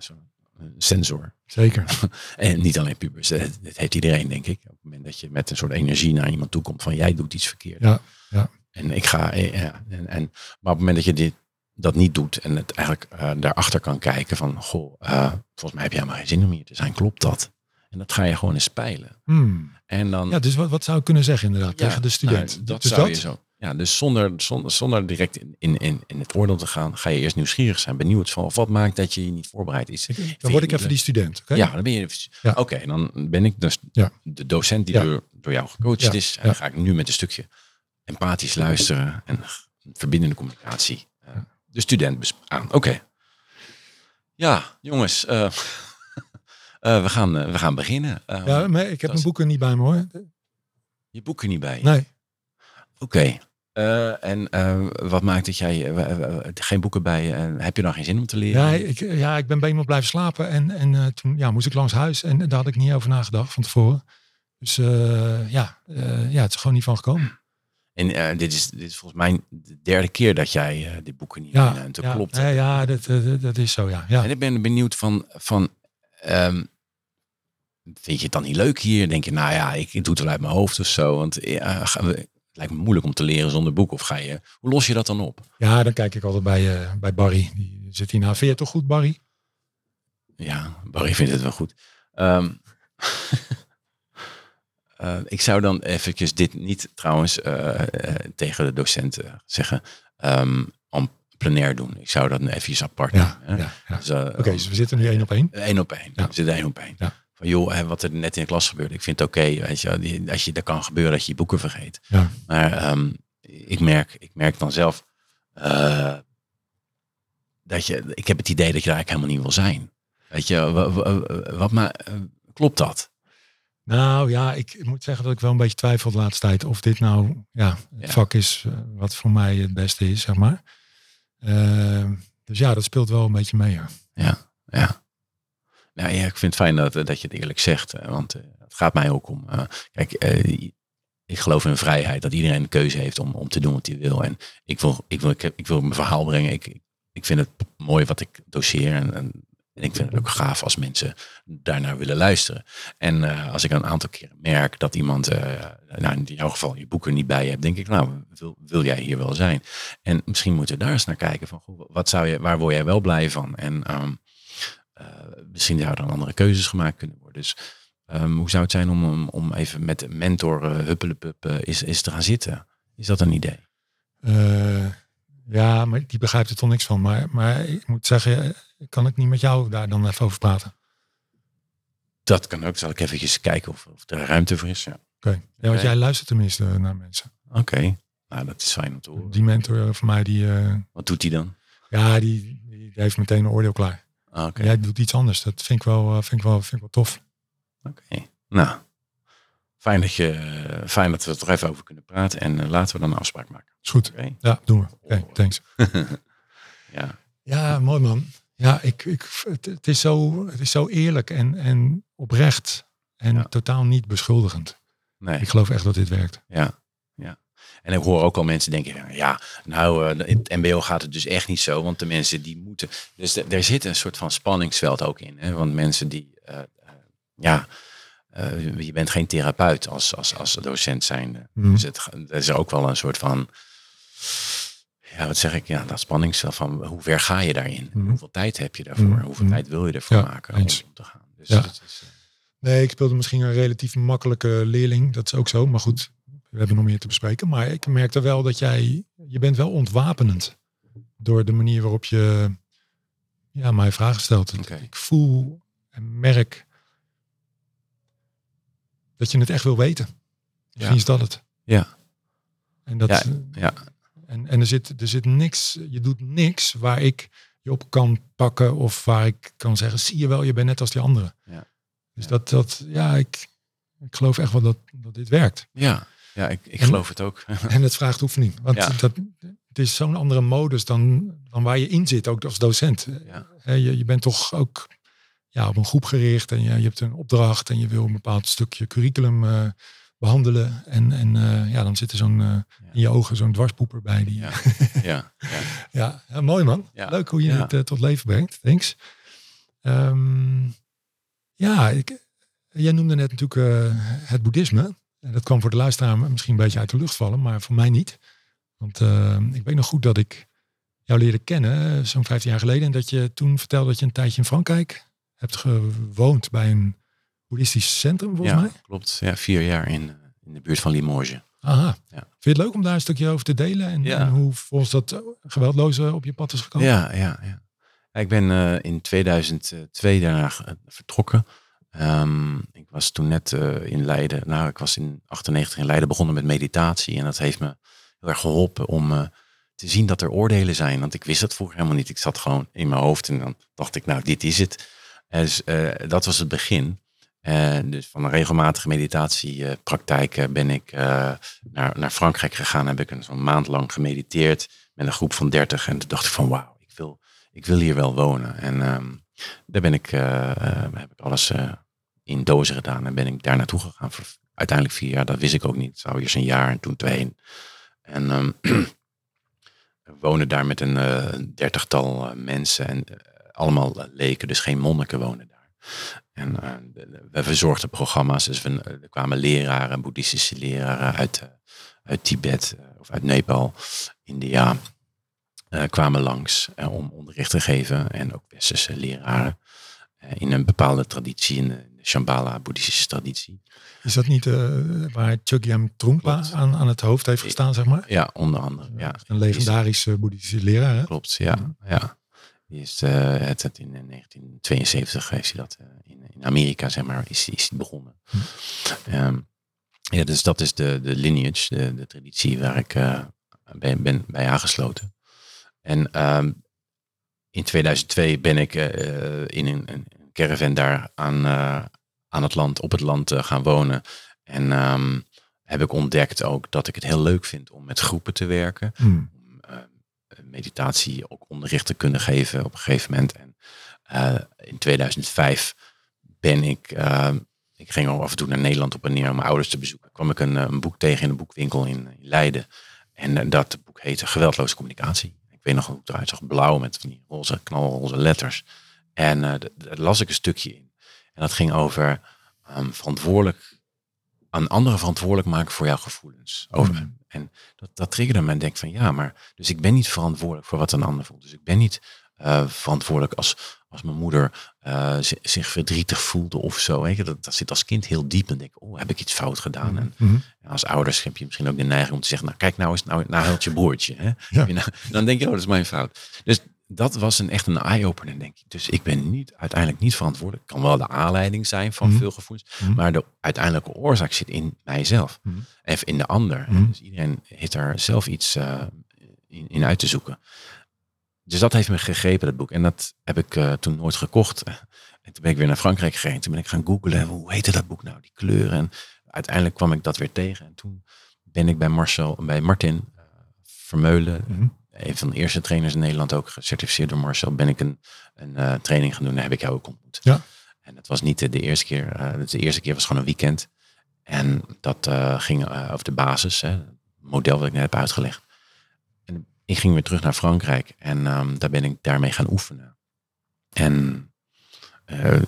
[SPEAKER 1] sensor.
[SPEAKER 2] Zeker.
[SPEAKER 1] En niet alleen pubers, dat, heeft iedereen, denk ik. Op het moment dat je met een soort energie naar iemand toe komt van jij doet iets verkeerd.
[SPEAKER 2] Ja, ja.
[SPEAKER 1] En ik ga, eh, ja, en, en, maar op het moment dat je dit, dat niet doet en het eigenlijk eh, daarachter kan kijken van, goh, eh, volgens mij heb jij helemaal geen zin om hier te zijn, klopt dat? En dat ga je gewoon eens peilen.
[SPEAKER 2] Hmm.
[SPEAKER 1] En dan,
[SPEAKER 2] Ja, dus wat, wat zou ik kunnen zeggen inderdaad
[SPEAKER 1] Ja,
[SPEAKER 2] tegen de student?
[SPEAKER 1] nou, dat
[SPEAKER 2] dus
[SPEAKER 1] zou
[SPEAKER 2] dat?
[SPEAKER 1] je zo. Ja, dus zonder, zonder, zonder direct in, in, in, het oordeel te gaan, ga je eerst nieuwsgierig zijn, benieuwd van wat maakt dat je je niet voorbereid is. Vind
[SPEAKER 2] Dan word ik even die student. oké?
[SPEAKER 1] Ja, dan ben je.
[SPEAKER 2] Ja.
[SPEAKER 1] Oké, dan ben ik dus
[SPEAKER 2] Ja.
[SPEAKER 1] de docent die door, door jou gecoacht is. En dan ga ik nu met een stukje empathisch luisteren en verbindende communicatie eh, de student aan. Oké. Ja, jongens, eh, we, gaan, eh, we gaan beginnen. Eh,
[SPEAKER 2] Ja, maar ik heb mijn boeken niet bij me hoor.
[SPEAKER 1] Je boeken niet bij. je?
[SPEAKER 2] Nee.
[SPEAKER 1] Oké. Eh, en eh, wat maakt dat jij eh, eh, geen boeken bij je? en heb je dan geen zin om te leren?
[SPEAKER 2] Ja, ik, ja, ik ben bij iemand blijven slapen en, en eh, toen ja, moest ik langs huis en daar had ik niet over nagedacht van tevoren. Dus eh, ja, eh, ja, het is gewoon niet van gekomen.
[SPEAKER 1] En eh, dit, is, dit is volgens mij de derde keer dat jij eh, dit boeken niet
[SPEAKER 2] Ja,
[SPEAKER 1] ja, en
[SPEAKER 2] ja,
[SPEAKER 1] klopt.
[SPEAKER 2] nee, ja dat, eh, dat, dat is zo, ja. ja.
[SPEAKER 1] En ik ben benieuwd van, van ehm, vind je het dan niet leuk hier? Denk je, nou ja, ik, ik doe het wel uit mijn hoofd of zo. Want ja, we, het lijkt me moeilijk om te leren zonder boek. Of ga je, hoe los je dat dan op?
[SPEAKER 2] Ja, dan kijk ik altijd bij, eh, bij Barry. Die zit hier nou. Vind je toch goed, Barry?
[SPEAKER 1] Ja, Barry vindt het wel goed. Ehm, eh, ik zou dan eventjes dit niet trouwens eh, eh, tegen de docenten zeggen. ehm om plenair doen. Ik zou dat eventjes apart
[SPEAKER 2] Ja,
[SPEAKER 1] doen. hè.
[SPEAKER 2] ja, ja.
[SPEAKER 1] Dus, eh,
[SPEAKER 2] Oké, dus we zitten nu één op één.
[SPEAKER 1] Eén op één. We zitten één op één.
[SPEAKER 2] Ja.
[SPEAKER 1] Van joh, wat er net in de klas gebeurde. Ik vind het oké. weet je, als je, dat kan gebeuren dat je je boeken vergeet.
[SPEAKER 2] Ja.
[SPEAKER 1] Maar ehm, ik, merk, ik merk dan zelf eh, dat je, ik heb het idee dat je daar eigenlijk helemaal niet wil zijn. Weet je, wa- wa- wat maar, eh, klopt dat?
[SPEAKER 2] Nou ja, ik moet zeggen dat ik wel een beetje twijfel de laatste tijd of dit nou ja, het
[SPEAKER 1] Ja.
[SPEAKER 2] vak is eh, wat voor mij het beste is, zeg maar. Dus ja, dat speelt wel een beetje mee. Ja.
[SPEAKER 1] Ja. Nou ja, ik vind het fijn dat, dat je het eerlijk zegt. eh, Want eh, het gaat mij ook om. eh, kijk, ik geloof in vrijheid. Dat iedereen de keuze heeft om, om te doen wat hij wil. En ik wil, ik wil, ik, ik wil mijn verhaal brengen. Ik, ik vind het mooi wat ik doseer. En, en, ik vind het ook gaaf als mensen daarnaar willen luisteren. En als ik een aantal keren merk dat iemand, nou in jouw geval, je boeken niet bij hebt, denk ik, nou, wil, wil jij hier wel zijn? En misschien moeten we daar eens naar kijken van, wat zou je, waar word jij wel blij van? En ehm, eh, misschien zouden dan andere keuzes gemaakt kunnen worden. Dus ehm, hoe zou het zijn om, om, om even met een mentor uh, huppelepup uh, is, is te gaan zitten? Is dat een idee?
[SPEAKER 2] Uh, ja, maar die begrijpt er toch niks van. Maar, maar ik moet zeggen, kan ik niet met jou daar dan even over praten?
[SPEAKER 1] Dat kan ook. Zal ik eventjes kijken of, of er ruimte voor is. Ja.
[SPEAKER 2] Oké. Okay. Ja, want
[SPEAKER 1] okay.
[SPEAKER 2] jij luistert tenminste naar mensen.
[SPEAKER 1] Oké. Okay. Nou, dat is fijn om te horen.
[SPEAKER 2] Die mentor van mij, die...
[SPEAKER 1] Wat doet hij dan?
[SPEAKER 2] Ja, die, die heeft meteen een oordeel klaar.
[SPEAKER 1] Ah, Okay.
[SPEAKER 2] Jij doet iets anders. Dat vind ik wel, vind ik wel, vind ik wel tof.
[SPEAKER 1] Oké. Okay. Nou, fijn dat, je, fijn dat we het er even over kunnen praten. En uh, laten we dan een afspraak maken.
[SPEAKER 2] Is goed. Okay. Ja, doen we. Oké, okay, thanks.
[SPEAKER 1] ja.
[SPEAKER 2] ja, mooi man. Ja, ik, ik, het, het, is zo, het is zo eerlijk en, en oprecht. En ja. totaal niet beschuldigend.
[SPEAKER 1] Nee.
[SPEAKER 2] Ik geloof echt dat dit werkt.
[SPEAKER 1] Ja. En ik hoor ook al mensen denken, ja, nou, uh, in het mbo gaat het dus echt niet zo, want de mensen die moeten. Dus de, er zit een soort van spanningsveld ook in. Hè? Want mensen die, uh, uh, ja, je bent geen therapeut als, als, als docent zijn. Mm. Dus het, er is ook wel een soort van, ja, wat zeg ik, ja, dat spanningsveld van hoe ver ga je daarin? Mm. Hoeveel tijd heb je daarvoor? Mm. Hoeveel tijd wil je ervoor
[SPEAKER 2] ja,
[SPEAKER 1] maken om, om, te gaan? Dus
[SPEAKER 2] ja.
[SPEAKER 1] is,
[SPEAKER 2] Nee, ik speelde misschien een relatief makkelijke leerling. Dat is ook zo. Maar goed, we hebben nog meer te bespreken. Maar ik merkte wel dat jij, je bent wel ontwapenend. Door de manier waarop je ja, mij vragen stelt.
[SPEAKER 1] Okay.
[SPEAKER 2] Ik voel en merk dat je het echt wil weten. Misschien
[SPEAKER 1] ja.
[SPEAKER 2] is dat het.
[SPEAKER 1] Ja.
[SPEAKER 2] En, dat,
[SPEAKER 1] ja, ja.
[SPEAKER 2] en, en er, zit, er zit niks, je doet niks waar ik je op kan pakken. Of waar ik kan zeggen, zie je wel, je bent net als die anderen.
[SPEAKER 1] Ja.
[SPEAKER 2] Dus dat, dat, ja, ik, ik geloof echt wel dat, dat dit werkt.
[SPEAKER 1] Ja, ja ik, ik geloof het ook.
[SPEAKER 2] en het vraagt oefening. Want
[SPEAKER 1] ja.
[SPEAKER 2] dat, het is zo'n andere modus dan, dan waar je in zit, ook als docent.
[SPEAKER 1] Ja.
[SPEAKER 2] Je, je bent toch ook ja, op een groep gericht en je, je hebt een opdracht en je wil een bepaald stukje curriculum uh, behandelen. En, en uh, ja, dan zit er zo'n uh, ja. in je ogen zo'n dwarspoeper bij. Die,
[SPEAKER 1] ja. ja,
[SPEAKER 2] ja. ja, mooi man. Leuk hoe je het tot leven brengt. Thanks. Ehm, ja, ik, jij noemde net natuurlijk het boeddhisme. En dat kwam voor de luisteraar misschien een beetje uit de lucht vallen, maar voor mij niet. Want uh, ik weet nog goed dat ik jou leerde kennen, zo'n 15 jaar geleden. En dat je toen vertelde dat je een tijdje in Frankrijk hebt gewoond bij een boeddhistisch centrum, volgens
[SPEAKER 1] ja,
[SPEAKER 2] mij.
[SPEAKER 1] klopt. Ja, vier jaar in, in de buurt van Limoges.
[SPEAKER 2] Aha. Ja. Vind je het leuk om daar een stukje over te delen? En, en hoe volgens dat geweldloze op je pad is gekomen?
[SPEAKER 1] Ja, ja, ja. Ik ben uh, in 2002 daarna vertrokken. Um, ik was toen net uh, in Leiden. Nou, ik was in 98 in Leiden begonnen met meditatie. En dat heeft me heel erg geholpen om uh, te zien dat er oordelen zijn. Want ik wist dat vroeger helemaal niet. Ik zat gewoon in mijn hoofd en dan dacht ik, nou, dit is het. En dus, dat was het begin. Dus van een regelmatige meditatiepraktijk ben ik naar, naar Frankrijk gegaan. Heb ik zo'n maand lang gemediteerd met een groep van 30. En toen dacht ik van wauw, ik wil, ik wil hier wel wonen. En um, daar ben ik, heb ik alles in dozen gedaan en ben ik daar naartoe gegaan voor uiteindelijk vier jaar. Dat wist ik ook niet. Zou eerst een jaar en toen twee. En um, we wonen daar met een uh, dertigtal mensen en allemaal leken, dus geen monniken wonen daar. En we verzorgden programma's, dus we, er kwamen leraren, boeddhistische leraren uit, uit Tibet of uit Nepal, India kwamen langs om onderricht te geven. En ook westerse leraren in een bepaalde traditie, in de, Shambhala boeddhistische traditie.
[SPEAKER 2] Is dat niet waar Chogyam Trungpa aan, aan het hoofd heeft gestaan, zeg maar?
[SPEAKER 1] Ja, onder andere. Ja.
[SPEAKER 2] Een legendarische boeddhistische leraar. Hè?
[SPEAKER 1] Klopt, ja. ja. Die is het, het, in 1972 heeft hij dat in, in Amerika, zeg maar, is, is begonnen. Hm. Um, ja, dus dat is de, de lineage, de, de traditie waar ik ben, ben bij aangesloten. En um, in 2002 ben ik uh, in een, een, caravan daar aan, uh, aan het land, op het land uh, gaan wonen. En um, heb ik ontdekt ook dat ik het heel leuk vind om met groepen te werken. Hmm. Om meditatie ook onderricht te kunnen geven op een gegeven moment. En in 2005 ben ik, ehm, ik ging ook af en toe naar Nederland op en neer om mijn ouders te bezoeken. kwam ik een, een boek tegen in een boekwinkel in, in Leiden. En dat boek heette Geweldloze Communicatie ik weet nog hoe het eruit zag, blauw met van die roze, knalroze letters. En uh, daar las ik een stukje in. En dat ging over um, verantwoordelijk, aan anderen verantwoordelijk maken voor jouw gevoelens. Over, mm. En dat, dat triggerde me en denk van ja, maar dus ik ben niet verantwoordelijk voor wat een ander voelt. Dus ik ben niet uh, verantwoordelijk als, als mijn moeder uh, zich verdrietig voelde of zo. Je? Dat, dat zit als kind heel diep en denk oh, heb ik iets fout gedaan? En, mm -hmm. als ouders heb je misschien ook de neiging om te zeggen, nou kijk nou eens, nou, nou helpt je broertje. Hè? Ja. Nou, dan denk je, oh, dat is mijn fout. Dus dat was een, echt een eye-opener, denk ik. Dus ik ben niet, uiteindelijk niet verantwoordelijk. kan wel de aanleiding zijn van mm -hmm. veel gevoelens. Mm -hmm. Maar de uiteindelijke oorzaak zit in mijzelf. En in de ander. Dus iedereen heeft daar zelf iets uh, in, in uit te zoeken. Dus dat heeft me gegrepen, dat boek. En dat heb ik uh, toen nooit gekocht. En toen ben ik weer naar Frankrijk gegaan. Toen ben ik gaan googlen. Hoe heette dat boek nou? Die kleuren. En uiteindelijk kwam ik dat weer tegen. En toen ben ik bij Marcel, bij Martin uh, Vermeulen, mm. Een van de eerste trainers in Nederland, ook gecertificeerd door Marcel, ben ik een, een uh, training gaan doen. Daar heb ik jou ook ontmoet.
[SPEAKER 2] Ja.
[SPEAKER 1] En dat was niet de, eerste keer. de eerste keer was gewoon een weekend. En dat ging over de basis, hè, het model wat ik net heb uitgelegd ik ging weer terug naar Frankrijk en um, daar ben ik daarmee gaan oefenen. En uh,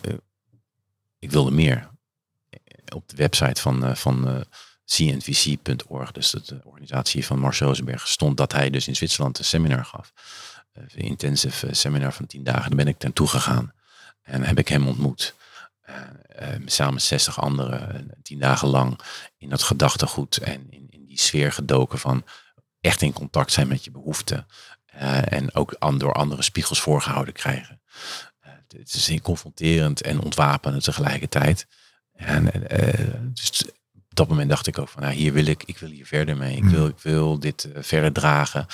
[SPEAKER 1] ik wilde meer. Op de website van, uh, van uh, cnvc.org, dus de organisatie van Marcel Rosenberg, stond dat hij dus in Zwitserland een seminar gaf. Een intensive seminar van tien dagen. Daar ben ik naartoe gegaan en heb ik hem ontmoet. samen met 60 anderen, tien dagen lang, in dat gedachtegoed en in, in die sfeer gedoken van echt in contact zijn met je behoeften. En ook door andere spiegels voorgehouden krijgen. Het is confronterend en ontwapenend tegelijkertijd. En dus op dat moment dacht ik ook van, nou, hier wil ik, ik wil hier verder mee. Ik hmm. wil, ik wil dit verder dragen,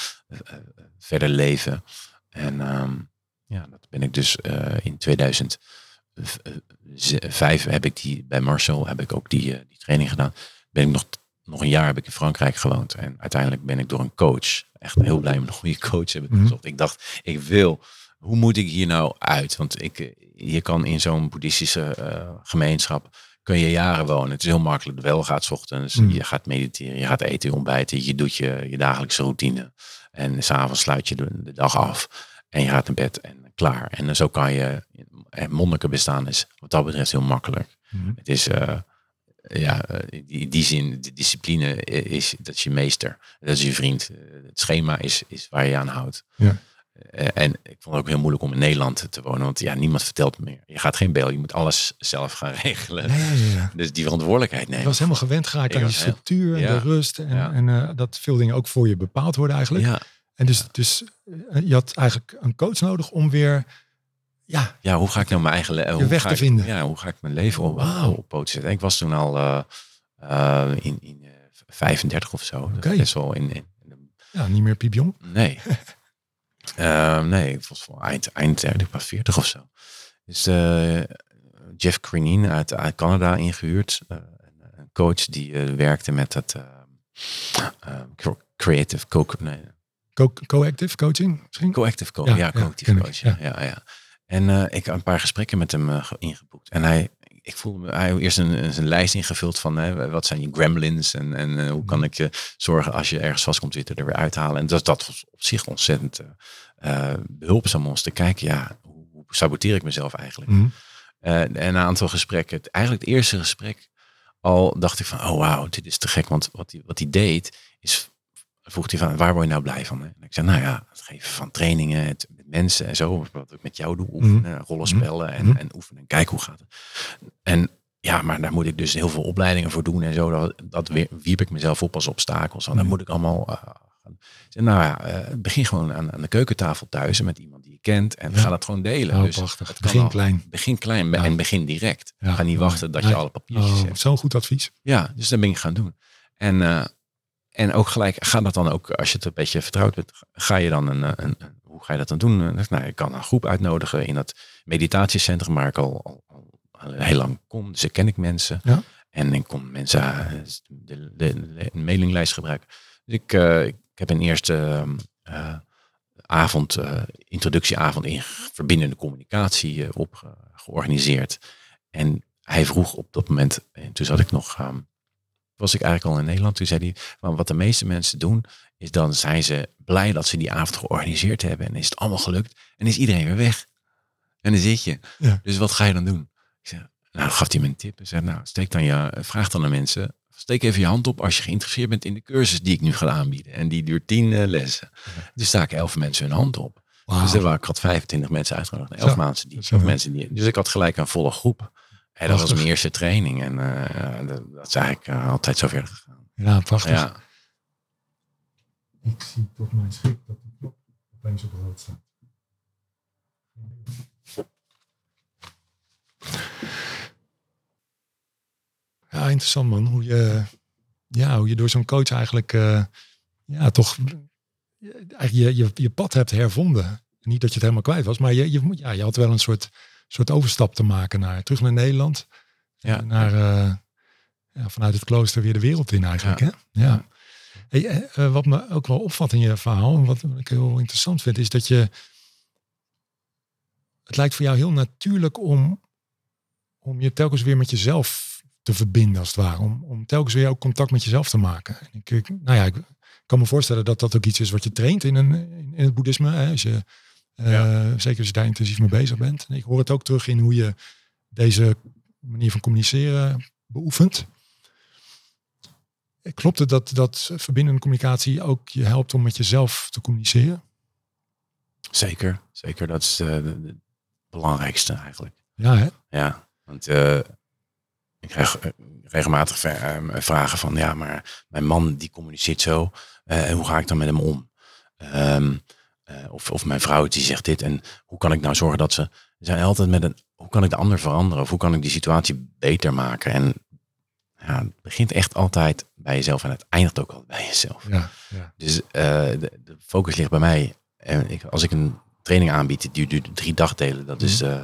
[SPEAKER 1] verder leven. En um, ja, dat ben ik dus in 2005 heb ik die bij Marcel heb ik ook die, die training gedaan. Ben ik nog nog een jaar heb ik in Frankrijk gewoond. En uiteindelijk ben ik door een coach, echt heel blij met een goede coach hebben mhm. gezocht. Ik dacht, ik wil, hoe moet ik hier nou uit? Want ik, je kan in zo'n boeddhistische uh, gemeenschap, kun je jaren wonen. Het is heel makkelijk. Wel gaat ochtends, mm. je gaat mediteren, je gaat eten, ontbijten, je doet je, je dagelijkse routine. En s'avonds sluit je de, de, dag af en je gaat naar bed en klaar. En zo kan je En monniken bestaan is wat dat betreft heel makkelijk.
[SPEAKER 2] Mhm.
[SPEAKER 1] Het is, eh, ja, eh, die, die zin, de discipline is, dat is je meester. Dat is je vriend. Eh, Het schema is, is waar je je aan houdt.
[SPEAKER 2] Ja.
[SPEAKER 1] Eh, En ik vond het ook heel moeilijk om in Nederland te wonen. Want ja, niemand vertelt me meer. Je gaat geen bel. Je moet alles zelf gaan regelen.
[SPEAKER 2] Ja.
[SPEAKER 1] Dus die verantwoordelijkheid
[SPEAKER 2] Je
[SPEAKER 1] nemen.
[SPEAKER 2] was helemaal gewend geraakt
[SPEAKER 1] Ik
[SPEAKER 2] aan die structuur en
[SPEAKER 1] ja.
[SPEAKER 2] de rust. En,
[SPEAKER 1] Ja.
[SPEAKER 2] en eh, dat veel dingen ook voor je bepaald worden eigenlijk.
[SPEAKER 1] Ja,
[SPEAKER 2] En dus, dus eh, je had eigenlijk een coach nodig om weer... Ja,
[SPEAKER 1] ja, hoe ga ik nou mijn eigen le- hoe
[SPEAKER 2] weg
[SPEAKER 1] ga
[SPEAKER 2] te
[SPEAKER 1] ik-
[SPEAKER 2] vinden.
[SPEAKER 1] Ja, hoe ga ik mijn leven op, poten zetten? Ik was toen al in, in eh, 35 of zo.
[SPEAKER 2] Oké.
[SPEAKER 1] Best wel in, in, in-
[SPEAKER 2] ja, niet meer piepjong.
[SPEAKER 1] Nee. Eh, nee, was voor eind, eind ik was 40 of zo. Dus eh, Jeff Crenine uit, uit Canada ingehuurd. eh, een, coach die werkte met het eh, eh, cr- creative co nee,
[SPEAKER 2] Co- Co-active coaching misschien?
[SPEAKER 1] Coactive coach.
[SPEAKER 2] Ja,
[SPEAKER 1] Ja,
[SPEAKER 2] ja,
[SPEAKER 1] coactive
[SPEAKER 2] ken ik,
[SPEAKER 1] coach. Ja, ja, ja. En ik heb een paar gesprekken met hem ge- ingeboekt. En hij, ik voelde me, hij heeft eerst een, een, lijst ingevuld van hè, wat zijn je gremlins en, en eh, hoe kan ik je zorgen als je ergens vast komt zitten er weer uithalen. En dat, dat was op zich ontzettend eh, eh, behulpzaam om eens te kijken, ja, hoe, hoe saboteer ik mezelf eigenlijk?
[SPEAKER 2] Mhm.
[SPEAKER 1] Eh, en een aantal gesprekken, het, eigenlijk het eerste gesprek, al dacht ik van, oh wauw, dit is te gek. Want wat hij, wat hij deed, is, vroeg hij van, waar word je nou blij van? hè? En ik zei, nou ja, het geven van trainingen, het, mensen en zo, wat ik met jou doe, oefenen, rollenspellen en,
[SPEAKER 2] Mhm.
[SPEAKER 1] en oefenen, kijken hoe gaat het. En ja, maar daar moet ik dus heel veel opleidingen voor doen en zo. Dat, dat wierp ik mezelf op als obstakels. En dan
[SPEAKER 2] Mhm.
[SPEAKER 1] moet ik allemaal gaan. Zei, nou ja, eh, begin gewoon aan, aan de keukentafel thuis met iemand die je kent en
[SPEAKER 2] Ja.
[SPEAKER 1] ga dat gewoon delen.
[SPEAKER 2] Oh,
[SPEAKER 1] dus
[SPEAKER 2] prachtig.
[SPEAKER 1] het
[SPEAKER 2] Begin
[SPEAKER 1] al.
[SPEAKER 2] klein.
[SPEAKER 1] Begin klein
[SPEAKER 2] Ja.
[SPEAKER 1] en begin direct.
[SPEAKER 2] Ja.
[SPEAKER 1] Ga niet wachten dat je alle papiertjes
[SPEAKER 2] Oh,
[SPEAKER 1] hebt.
[SPEAKER 2] Zo'n goed advies.
[SPEAKER 1] Ja, dus dat ben ik gaan doen. En, eh, en ook gelijk, ga dat dan ook, als je het een beetje vertrouwd bent, ga je dan een, een, een- hoe ga je dat dan doen? Nou, ik kan een groep uitnodigen in dat meditatiecentrum waar ik al, al, al heel lang kom. Dus ken ik mensen.
[SPEAKER 2] Ja.
[SPEAKER 1] En ik kon mensen eh, de, de, de mailinglijst gebruiken. Dus ik, eh, ik heb een eerste eh, avond, introductieavond in verbindende communicatie op ge- georganiseerd. En hij vroeg op dat moment, en toen zat ik nog, ehm, was ik eigenlijk al in Nederland. Toen zei hij, wat de meeste mensen doen, is dan zijn ze blij dat ze die avond georganiseerd hebben. En is het allemaal gelukt. En is iedereen weer weg. En dan zit je.
[SPEAKER 2] Ja.
[SPEAKER 1] Dus wat ga je dan doen? Ik zei, nou, gaf hij me een tip. Hij zei, nou, steek dan je, vraag dan aan mensen. Steek even je hand op als je geïnteresseerd bent in de cursus die ik nu ga aanbieden. En die duurt tien eh, lessen. Dus staken elf mensen hun hand op. Dus er waren, ik had 25 mensen uitgenodigd. Elf mensen die, elf mensen die. Dus ik had gelijk een volle groep. En dat was mijn eerste training. En eh, dat, is eigenlijk eh, altijd zo verder gegaan.
[SPEAKER 2] Ja, prachtig.
[SPEAKER 1] Ja.
[SPEAKER 2] Ik zie toch mijn schip dat die knop opeens op rood staat. Ja, interessant man. Hoe je, ja, hoe je door zo'n coach eigenlijk eh, ja, toch eigenlijk je, je, je pad hebt hervonden. Niet dat je het helemaal kwijt was, maar je, je, moet- ja, je had wel een soort, soort overstap te maken naar terug naar Nederland.
[SPEAKER 1] Ja.
[SPEAKER 2] Naar, eh, ja, vanuit het klooster weer de wereld in eigenlijk.
[SPEAKER 1] Ja.
[SPEAKER 2] Hè? Ja. Hey, eh, eh, wat me ook wel opvalt in je verhaal, en wat ik heel interessant vind, is dat je. Het lijkt voor jou heel natuurlijk om, om je telkens weer met jezelf te verbinden, als het ware. Om, om telkens weer ook contact met jezelf te maken. En Ik, ik, nou ja, ik kan me voorstellen dat dat ook iets is wat je traint in, een, in, het boeddhisme. Hè? Als je, eh. Zeker als je daar intensief mee bezig bent. En ik hoor het ook terug in hoe je deze manier van communiceren beoefent. Klopt het dat, dat verbindende communicatie ook je helpt om met jezelf te communiceren?
[SPEAKER 1] Zeker, zeker. Dat is eh, het belangrijkste eigenlijk.
[SPEAKER 2] Ja, hè?
[SPEAKER 1] Ja, want eh, ik krijg eh, regelmatig ver- eh, vragen van, ja, maar mijn man die communiceert zo. eh, en hoe ga ik dan met hem om? Ehm, eh, of, of mijn vrouw die zegt dit. En hoe kan ik nou zorgen dat ze... Ze zijn altijd met een... Hoe kan ik de ander veranderen? Of hoe kan ik die situatie beter maken? En ja, het begint echt altijd bij jezelf. En het eindigt ook altijd bij jezelf.
[SPEAKER 2] Ja, ja.
[SPEAKER 1] Dus eh, de, de focus ligt bij mij. En ik, als ik een training aanbied, die duurt drie dagdelen. Dat is eh,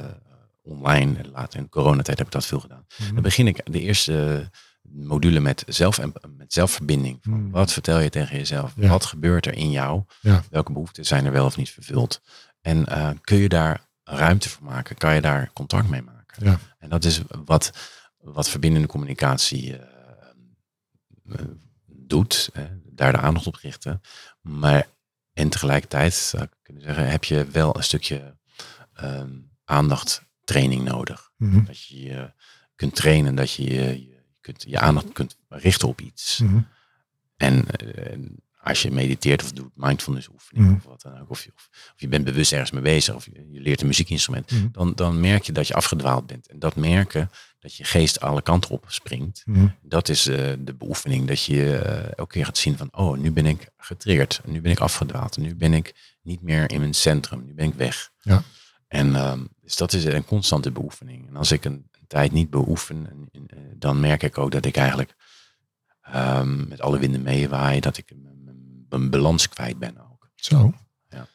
[SPEAKER 1] online. En Later in coronatijd heb ik dat veel gedaan. Dan begin ik de eerste module met, zelf en, met zelfverbinding. Van
[SPEAKER 2] Hmm.
[SPEAKER 1] Wat vertel je tegen jezelf?
[SPEAKER 2] Ja.
[SPEAKER 1] Wat gebeurt er in jou? Welke behoeften zijn er wel of niet vervuld? En eh, kun je daar ruimte voor maken? Kan je daar contact mee maken?
[SPEAKER 2] Ja.
[SPEAKER 1] En dat is wat, wat verbindende communicatie eh, doet. Hè? Daar de aandacht op richten. Maar en tegelijkertijd zou ik kunnen zeggen, heb je wel een stukje ehm, aandacht training nodig.
[SPEAKER 2] Mhm.
[SPEAKER 1] Dat je je kunt trainen, dat je je, kunt je aandacht kunt richten op iets.
[SPEAKER 2] Mhm.
[SPEAKER 1] En eh, als je mediteert of doet mindfulness oefeningen
[SPEAKER 2] Mhm.
[SPEAKER 1] of wat dan ook, of je, of, of je bent bewust ergens mee bezig, of je, je leert een muziekinstrument, dan, dan merk je dat je afgedwaald bent. En dat merken, dat je geest alle kanten op springt,
[SPEAKER 2] Mhm.
[SPEAKER 1] dat is eh, de beoefening. Dat je eh, elke keer gaat zien van, oh, nu ben ik getriggerd, nu ben ik afgedwaald, nu ben ik niet meer in mijn centrum, nu ben ik weg.
[SPEAKER 2] Ja.
[SPEAKER 1] En ehm, dus dat is een constante beoefening. En als ik een, een tijd niet beoefen, en- en, eh, dan merk ik ook dat ik eigenlijk ehm, met alle winden meewaai, dat ik mijn, balans kwijt ben ook.
[SPEAKER 2] Zo.
[SPEAKER 1] Ja.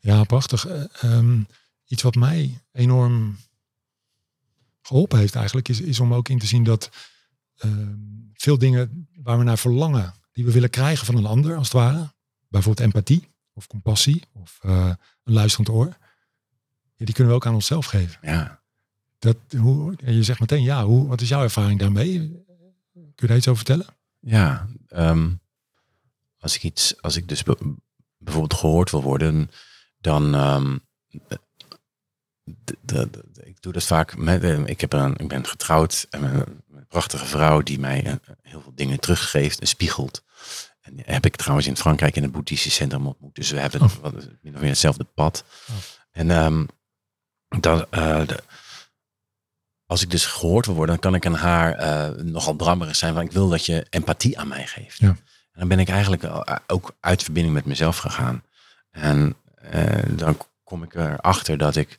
[SPEAKER 2] Ja, prachtig. Eh, ehm, iets wat mij enorm geholpen heeft eigenlijk, is, is om ook in te zien dat ehm, veel dingen waar we naar verlangen, die we willen krijgen van een ander, als het ware, bijvoorbeeld empathie of compassie of eh, een luisterend oor, ja, die kunnen we ook aan onszelf geven.
[SPEAKER 1] Ja.
[SPEAKER 2] Dat, hoe, en je zegt meteen, ja, hoe, wat is jouw ervaring daarmee? Kun je daar iets over vertellen?
[SPEAKER 1] Ja, ehm, als ik iets, als ik dus be- bijvoorbeeld gehoord wil worden, dan ehm, ik doe dat vaak met, eh, ik, heb een, ik ben getrouwd en een, een prachtige vrouw die mij eh, heel veel dingen teruggeeft en spiegelt. En heb ik trouwens in Frankrijk in het boeddhistisch centrum ontmoet. Dus we hebben
[SPEAKER 2] Oh.
[SPEAKER 1] wat, min of meer hetzelfde pad.
[SPEAKER 2] Oh.
[SPEAKER 1] En dan, eh, de- als ik dus gehoord wil worden, dan kan ik aan haar eh, nogal brammerig zijn. Want ik wil dat je empathie aan mij geeft.
[SPEAKER 2] Ja.
[SPEAKER 1] En dan ben ik eigenlijk eh, ook uit verbinding met mezelf gegaan. En eh, dan kom ik erachter dat ik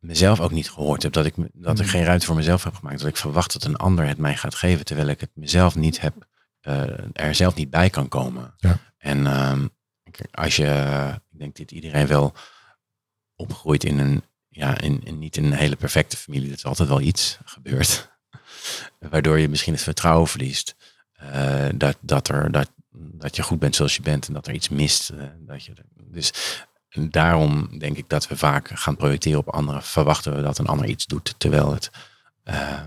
[SPEAKER 1] mezelf ook niet gehoord heb. Dat ik, dat ik
[SPEAKER 2] Mm.
[SPEAKER 1] geen ruimte voor mezelf heb gemaakt. Dat ik verwacht dat een ander het mij gaat geven. Terwijl ik het mezelf niet heb, eh, er zelf niet bij kan komen.
[SPEAKER 2] Ja.
[SPEAKER 1] En ehm, als je, ik denk dat iedereen wel opgroeit in een, ja, in, in niet in een hele perfecte familie. Dat is altijd wel iets gebeurd. Waardoor je misschien het vertrouwen verliest. eh, dat, dat, er, dat, dat je goed bent zoals je bent en dat er iets mist. eh, dat je, dus daarom denk ik dat we vaak gaan projecteren op anderen. Verwachten we dat een ander iets doet, terwijl het eh,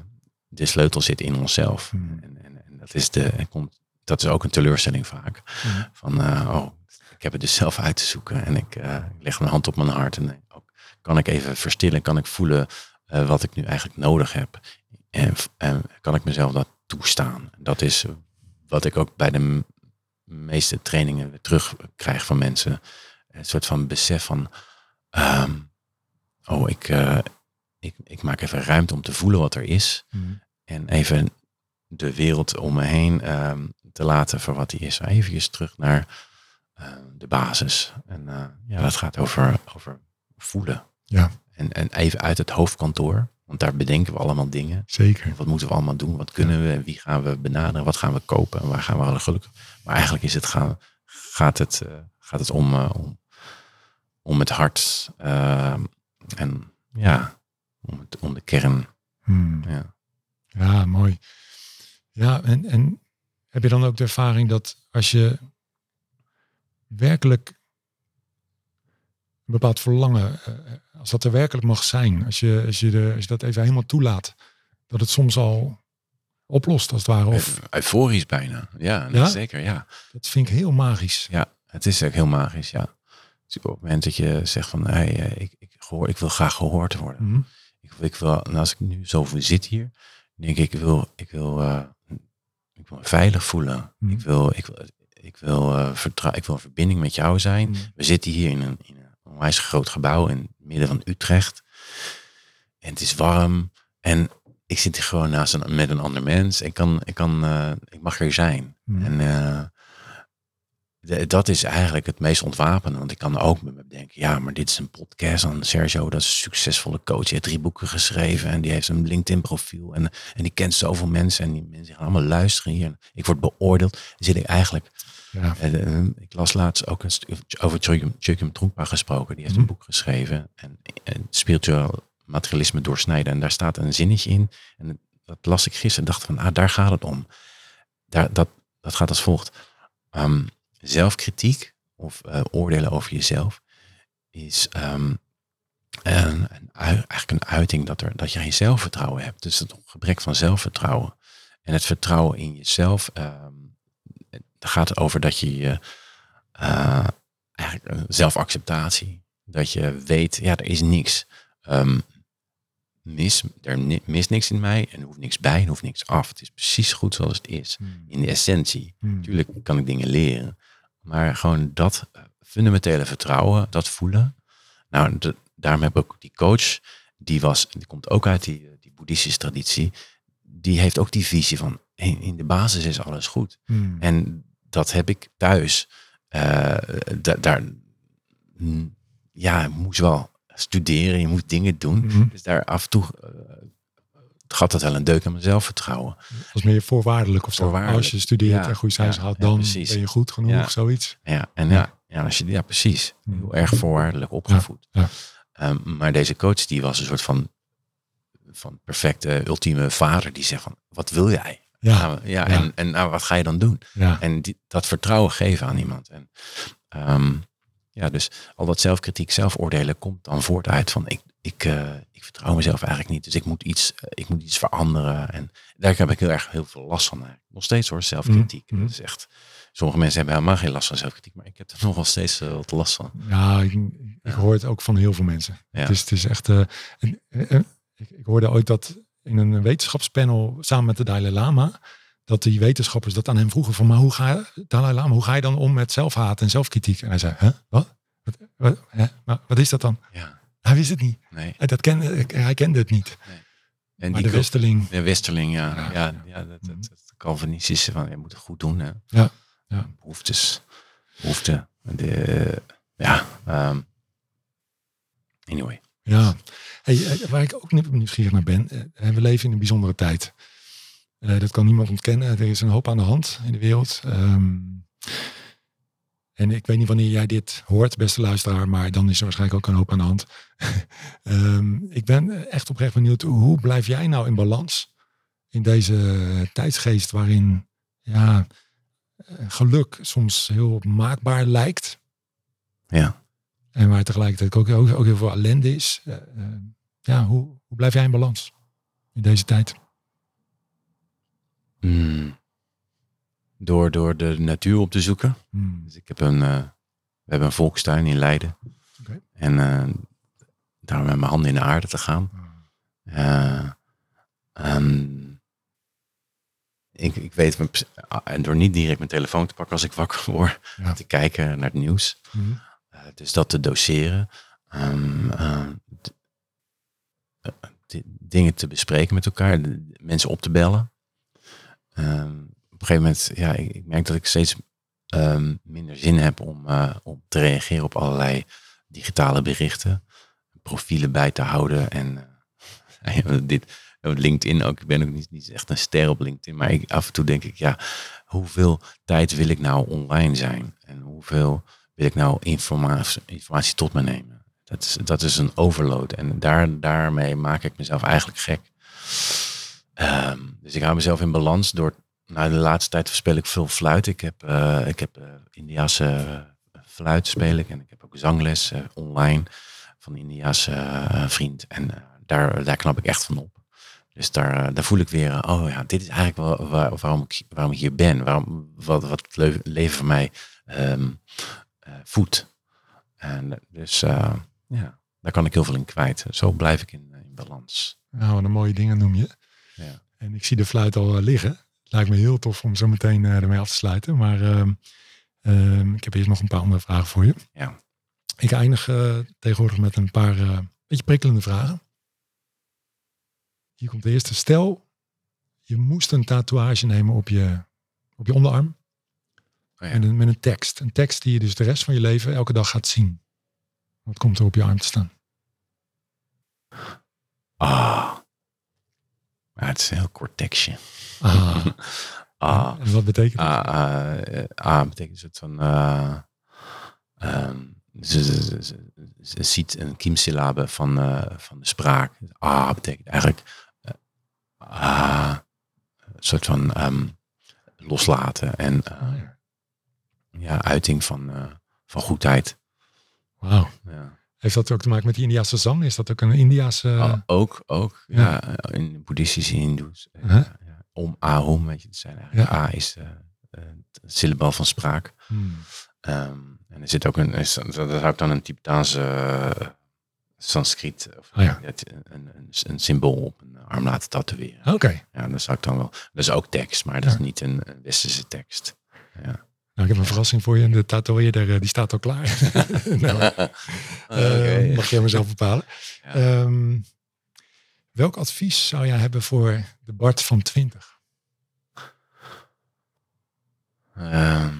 [SPEAKER 1] de sleutel zit in onszelf.
[SPEAKER 2] Hmm.
[SPEAKER 1] En, en, en dat, is de, en komt, dat is ook een teleurstelling vaak.
[SPEAKER 2] Hmm.
[SPEAKER 1] Van, eh, oh, ik heb het dus zelf uit te zoeken. En ik, eh, leg mijn hand op mijn hart. En ook, kan ik even verstillen? Kan ik voelen wat ik nu eigenlijk nodig heb? En, en kan ik mezelf dat toestaan? Dat is wat ik ook bij de meeste trainingen weer terugkrijg van mensen. Een soort van besef van... ehm, oh, ik, eh, ik, ik maak even ruimte om te voelen wat er is.
[SPEAKER 2] Mhm.
[SPEAKER 1] En even de wereld om me heen ehm, te laten voor wat die is. Even terug naar eh, de basis. En eh, ja, dat gaat over, over voelen.
[SPEAKER 2] Ja.
[SPEAKER 1] En, en even uit het hoofdkantoor. Want daar bedenken we allemaal dingen.
[SPEAKER 2] Zeker.
[SPEAKER 1] Wat moeten we allemaal doen? Wat kunnen we? En wie gaan we benaderen? Wat gaan we kopen? En waar gaan we alle gelukkig? Maar eigenlijk is het gaan, gaat, het, gaat het om, om, om het hart. ehm, en ja, om, het, om de kern.
[SPEAKER 2] Hmm.
[SPEAKER 1] Ja.
[SPEAKER 2] Ja, mooi. Ja, en, en heb je dan ook de ervaring dat als je werkelijk een bepaald verlangen, eh, als dat er werkelijk mag zijn, als je, als je, de, als je dat even helemaal toelaat, dat het soms al oplost als het ware? Of,
[SPEAKER 1] Eu- Euforisch bijna. Ja,
[SPEAKER 2] Ja?
[SPEAKER 1] zeker. Ja.
[SPEAKER 2] dat vind ik heel magisch.
[SPEAKER 1] ja, het is ook heel magisch. Ja. Op het moment dat je zegt van hey, eh, ik, ik, ik wil graag gehoord worden.
[SPEAKER 2] Mhm.
[SPEAKER 1] Ik, ik wil, en als ik nu zo zit hier, denk ik, ik wil, ik wil, eh, ik wil me veilig voelen.
[SPEAKER 2] Mhm.
[SPEAKER 1] Ik wil, ik wil, ik wil, eh, vertrou- ik wil een verbinding met jou zijn.
[SPEAKER 2] Mhm.
[SPEAKER 1] We zitten hier in een, in een onwijs groot gebouw in het midden van Utrecht. En het is warm. En ik zit hier gewoon naast een, met een ander mens. Ik, kan, ik, kan, ik mag er zijn. En de- dat is eigenlijk het meest ontwapenen. Want ik kan ook met me denken, ja, maar dit is een podcast van Sergio. Dat is een succesvolle coach. Die heeft drie boeken geschreven. En die heeft een LinkedIn profiel. En, en die kent zoveel mensen. En die mensen gaan allemaal luisteren hier. Ik word beoordeeld. Dan zit ik eigenlijk
[SPEAKER 2] Ja.
[SPEAKER 1] en, eh, ik las laatst ook een over Chukim Trungpa gesproken. Die heeft
[SPEAKER 2] Mhm.
[SPEAKER 1] een boek geschreven. En, en spiritueel materialisme doorsnijden. En daar staat een zinnetje in. En dat las ik gisteren en dacht van, ah, daar gaat het om. Daar, dat, dat gaat als volgt. Ehm, zelfkritiek of eh, oordelen over jezelf is ehm, een, een, eigenlijk een uiting dat, er, dat je geen zelfvertrouwen hebt. Dus het gebrek van zelfvertrouwen. En het vertrouwen in jezelf ehm, gaat over dat je je eigenlijk een zelfacceptatie. Dat je weet, ja, er is niks. Ehm, mis. Er mist niks in mij en er hoeft niks bij en hoeft niks af. Het is precies goed zoals het is.
[SPEAKER 2] Hmm.
[SPEAKER 1] In de essentie.
[SPEAKER 2] Hmm.
[SPEAKER 1] Natuurlijk kan ik dingen leren. Maar gewoon dat eh, fundamentele vertrouwen, dat voelen. Nou, de, daarom heb ik ook die coach, die was, die komt ook uit die, eh, die boeddhistische traditie. Die heeft ook die visie van, in, in de basis is alles goed.
[SPEAKER 2] Hmm.
[SPEAKER 1] En dat heb ik thuis. da- daar, mm, ja, je moest wel studeren, je moet dingen doen.
[SPEAKER 2] Mhm.
[SPEAKER 1] Dus daar af en toe gaat dat wel een deuk aan mijn zelfvertrouwen.
[SPEAKER 2] Dat is meer voorwaardelijk of zo.
[SPEAKER 1] Voorwaardelijk.
[SPEAKER 2] Als je studeert
[SPEAKER 1] Ja,
[SPEAKER 2] en goede cijfers
[SPEAKER 1] ja,
[SPEAKER 2] haalt, dan ben je goed genoeg, zoiets.
[SPEAKER 1] Ja, en ja, ja, als je, ja precies.
[SPEAKER 2] Mhm.
[SPEAKER 1] Heel erg voorwaardelijk opgevoed. Ehm, maar deze coach die was een soort van, van perfecte, ultieme vader. Die zegt van, wat wil jij?
[SPEAKER 2] Ja,
[SPEAKER 1] Nou, ja. En, en nou, wat ga je dan doen?
[SPEAKER 2] ja.
[SPEAKER 1] En die, dat vertrouwen geven aan iemand. En ehm, ja, dus al dat zelfkritiek, zelfoordelen komt dan voort uit van ik, ik, eh, ik vertrouw mezelf eigenlijk niet. Dus ik moet iets, eh, ik moet iets veranderen. En daar heb ik heel erg heel veel last van. eigenlijk. Nog steeds hoor, zelfkritiek.
[SPEAKER 2] Mhm.
[SPEAKER 1] Dat is echt. Sommige mensen hebben helemaal geen last van zelfkritiek, maar ik heb er nog wel steeds eh, wat last van.
[SPEAKER 2] Ja, ik, ik
[SPEAKER 1] Ja.
[SPEAKER 2] hoor het ook van heel veel mensen.
[SPEAKER 1] Ja.
[SPEAKER 2] Het, is, het is echt. en- ik, ik hoorde ooit dat in een wetenschapspanel samen met de Dalai Lama. Dat die wetenschappers dat aan hem vroegen van, maar hoe ga je, Dalai Lama, hoe ga je dan om met zelfhaat en zelfkritiek? En hij zei, hè, wat? Wat, wat, hè? Maar wat is dat dan?
[SPEAKER 1] Ja,
[SPEAKER 2] Hij wist het niet.
[SPEAKER 1] nee.
[SPEAKER 2] Hij, dat kende, hij kende het niet.
[SPEAKER 1] En
[SPEAKER 2] maar
[SPEAKER 1] die
[SPEAKER 2] de Westerling,
[SPEAKER 1] De Westerling, ja.
[SPEAKER 2] Ja.
[SPEAKER 1] Ja, ja, dat, dat, dat Calvinistische van je moet het goed doen. Hè.
[SPEAKER 2] Ja, ja.
[SPEAKER 1] Behoeftes. Behoeften. De, ja. ehm, anyway.
[SPEAKER 2] Ja, hey, eh, waar ik ook niet nieuwsgierig naar ben. eh, We leven in een bijzondere tijd. Eh, dat kan niemand ontkennen. Er is een hoop aan de hand in de wereld. Ehm, en ik weet niet wanneer jij dit hoort, beste luisteraar, maar dan is er waarschijnlijk ook een hoop aan de hand. Ehm, ik ben echt oprecht benieuwd, hoe blijf jij nou in balans in deze tijdsgeest waarin ja, geluk soms heel maakbaar lijkt,
[SPEAKER 1] Ja.
[SPEAKER 2] en waar tegelijkertijd ook, ook, ook heel veel ellende is. Eh, eh, ja, hoe, hoe blijf jij in balans in deze tijd?
[SPEAKER 1] Mm. Door, door de natuur op te zoeken.
[SPEAKER 2] Hmm.
[SPEAKER 1] Dus ik heb een, eh, we hebben een volkstuin in Leiden. En eh, daarom met mijn handen in de aarde te gaan. Eh, ehm, ik, ik weet, ah, en door niet direct mijn telefoon te pakken als ik wakker word,
[SPEAKER 2] Ja.
[SPEAKER 1] te kijken naar het nieuws.
[SPEAKER 2] Hmm.
[SPEAKER 1] Dus dat te doseren. Ehm, eh, eh, di- dingen te bespreken met elkaar. mensen op te bellen. Ehm, op een gegeven moment, ja, ik, ik merk dat ik steeds ehm, minder zin heb om, eh, om te reageren op allerlei digitale berichten. Profielen bij te houden. En eh, dit, op LinkedIn ook. Ik ben ook niet, niet echt een ster op LinkedIn. Maar ik, af en toe denk ik, ja, hoeveel tijd wil ik nou online zijn? En hoeveel wil ik nou informatie, informatie tot me nemen? Dat is, dat is een overload. En daar, daarmee maak ik mezelf eigenlijk gek. Ehm, dus ik hou mezelf in balans door. Nou, de laatste tijd speel ik veel fluit. Ik heb, eh ik heb eh, Indiase eh, fluit speel ik. En ik heb ook zangles eh, online van een Indiase vriend. En daar, daar knap ik echt van op. Dus daar, daar voel ik weer, oh ja, dit is eigenlijk wel waar- waarom, ik, waarom ik hier ben. Waarom, wat, wat het le- leven voor mij eh, voedt. En dus ja, daar kan ik heel veel in kwijt. Zo blijf ik in, in balans.
[SPEAKER 2] Nou, een mooie dingen noem je.
[SPEAKER 1] Ja.
[SPEAKER 2] En ik zie de fluit al liggen. Lijkt me heel tof om zo meteen eh, ermee af te sluiten. Maar ehm, ehm, ik heb eerst nog een paar andere vragen voor je.
[SPEAKER 1] Ja.
[SPEAKER 2] Ik eindig eh, tegenwoordig met een paar eh, beetje prikkelende vragen. Hier komt de eerste. Stel, je moest een tatoeage nemen op je, op je onderarm.
[SPEAKER 1] Oh ja.
[SPEAKER 2] Met, een, met een tekst. Een tekst die je dus de rest van je leven elke dag gaat zien. Wat komt er op je arm te staan?
[SPEAKER 1] Ah. Het is een heel kort tekstje.
[SPEAKER 2] Ah,
[SPEAKER 1] Ah.
[SPEAKER 2] en wat betekent dat?
[SPEAKER 1] Ah, ah, ah betekent het van. eh ehm, ze, ze, ze, ze- ze ziet een kiemsyllabe van, eh, van de spraak. Ah betekent eigenlijk. eh, ah, een soort van ehm, loslaten en
[SPEAKER 2] Ah, ja.
[SPEAKER 1] uiting van, van goedheid.
[SPEAKER 2] Wauw.
[SPEAKER 1] Ja.
[SPEAKER 2] Heeft dat ook te maken met die Indiase zang? Is dat ook een Indiase...
[SPEAKER 1] Ah, ook, ook.
[SPEAKER 2] ja.
[SPEAKER 1] Ja. in de boeddhistische hindoes.
[SPEAKER 2] Huh?
[SPEAKER 1] ja, om ahum, weet je, het zijn eigenlijk.
[SPEAKER 2] Ja.
[SPEAKER 1] A is eh eh, het syllabaal van spraak.
[SPEAKER 2] Hmm.
[SPEAKER 1] Ehm, en er zit ook een, is, dat zou ik dan een Tibetaanse eh, Sanskriet, of
[SPEAKER 2] Oh ja.
[SPEAKER 1] het, een, een, een symbool op een arm laten tatoeëren.
[SPEAKER 2] Oké.
[SPEAKER 1] Ja, dat zou ik dan wel. Dat is ook tekst, maar dat
[SPEAKER 2] Ja.
[SPEAKER 1] is niet een, een westerse tekst. Ja.
[SPEAKER 2] Nou, ik heb een verrassing voor je. De tatoeëerder, eh, die staat al klaar. nou, eh, mag jij maar zelf bepalen.
[SPEAKER 1] Ja.
[SPEAKER 2] Ehm, welk advies zou jij hebben voor de Bart van 20?
[SPEAKER 1] Ehm,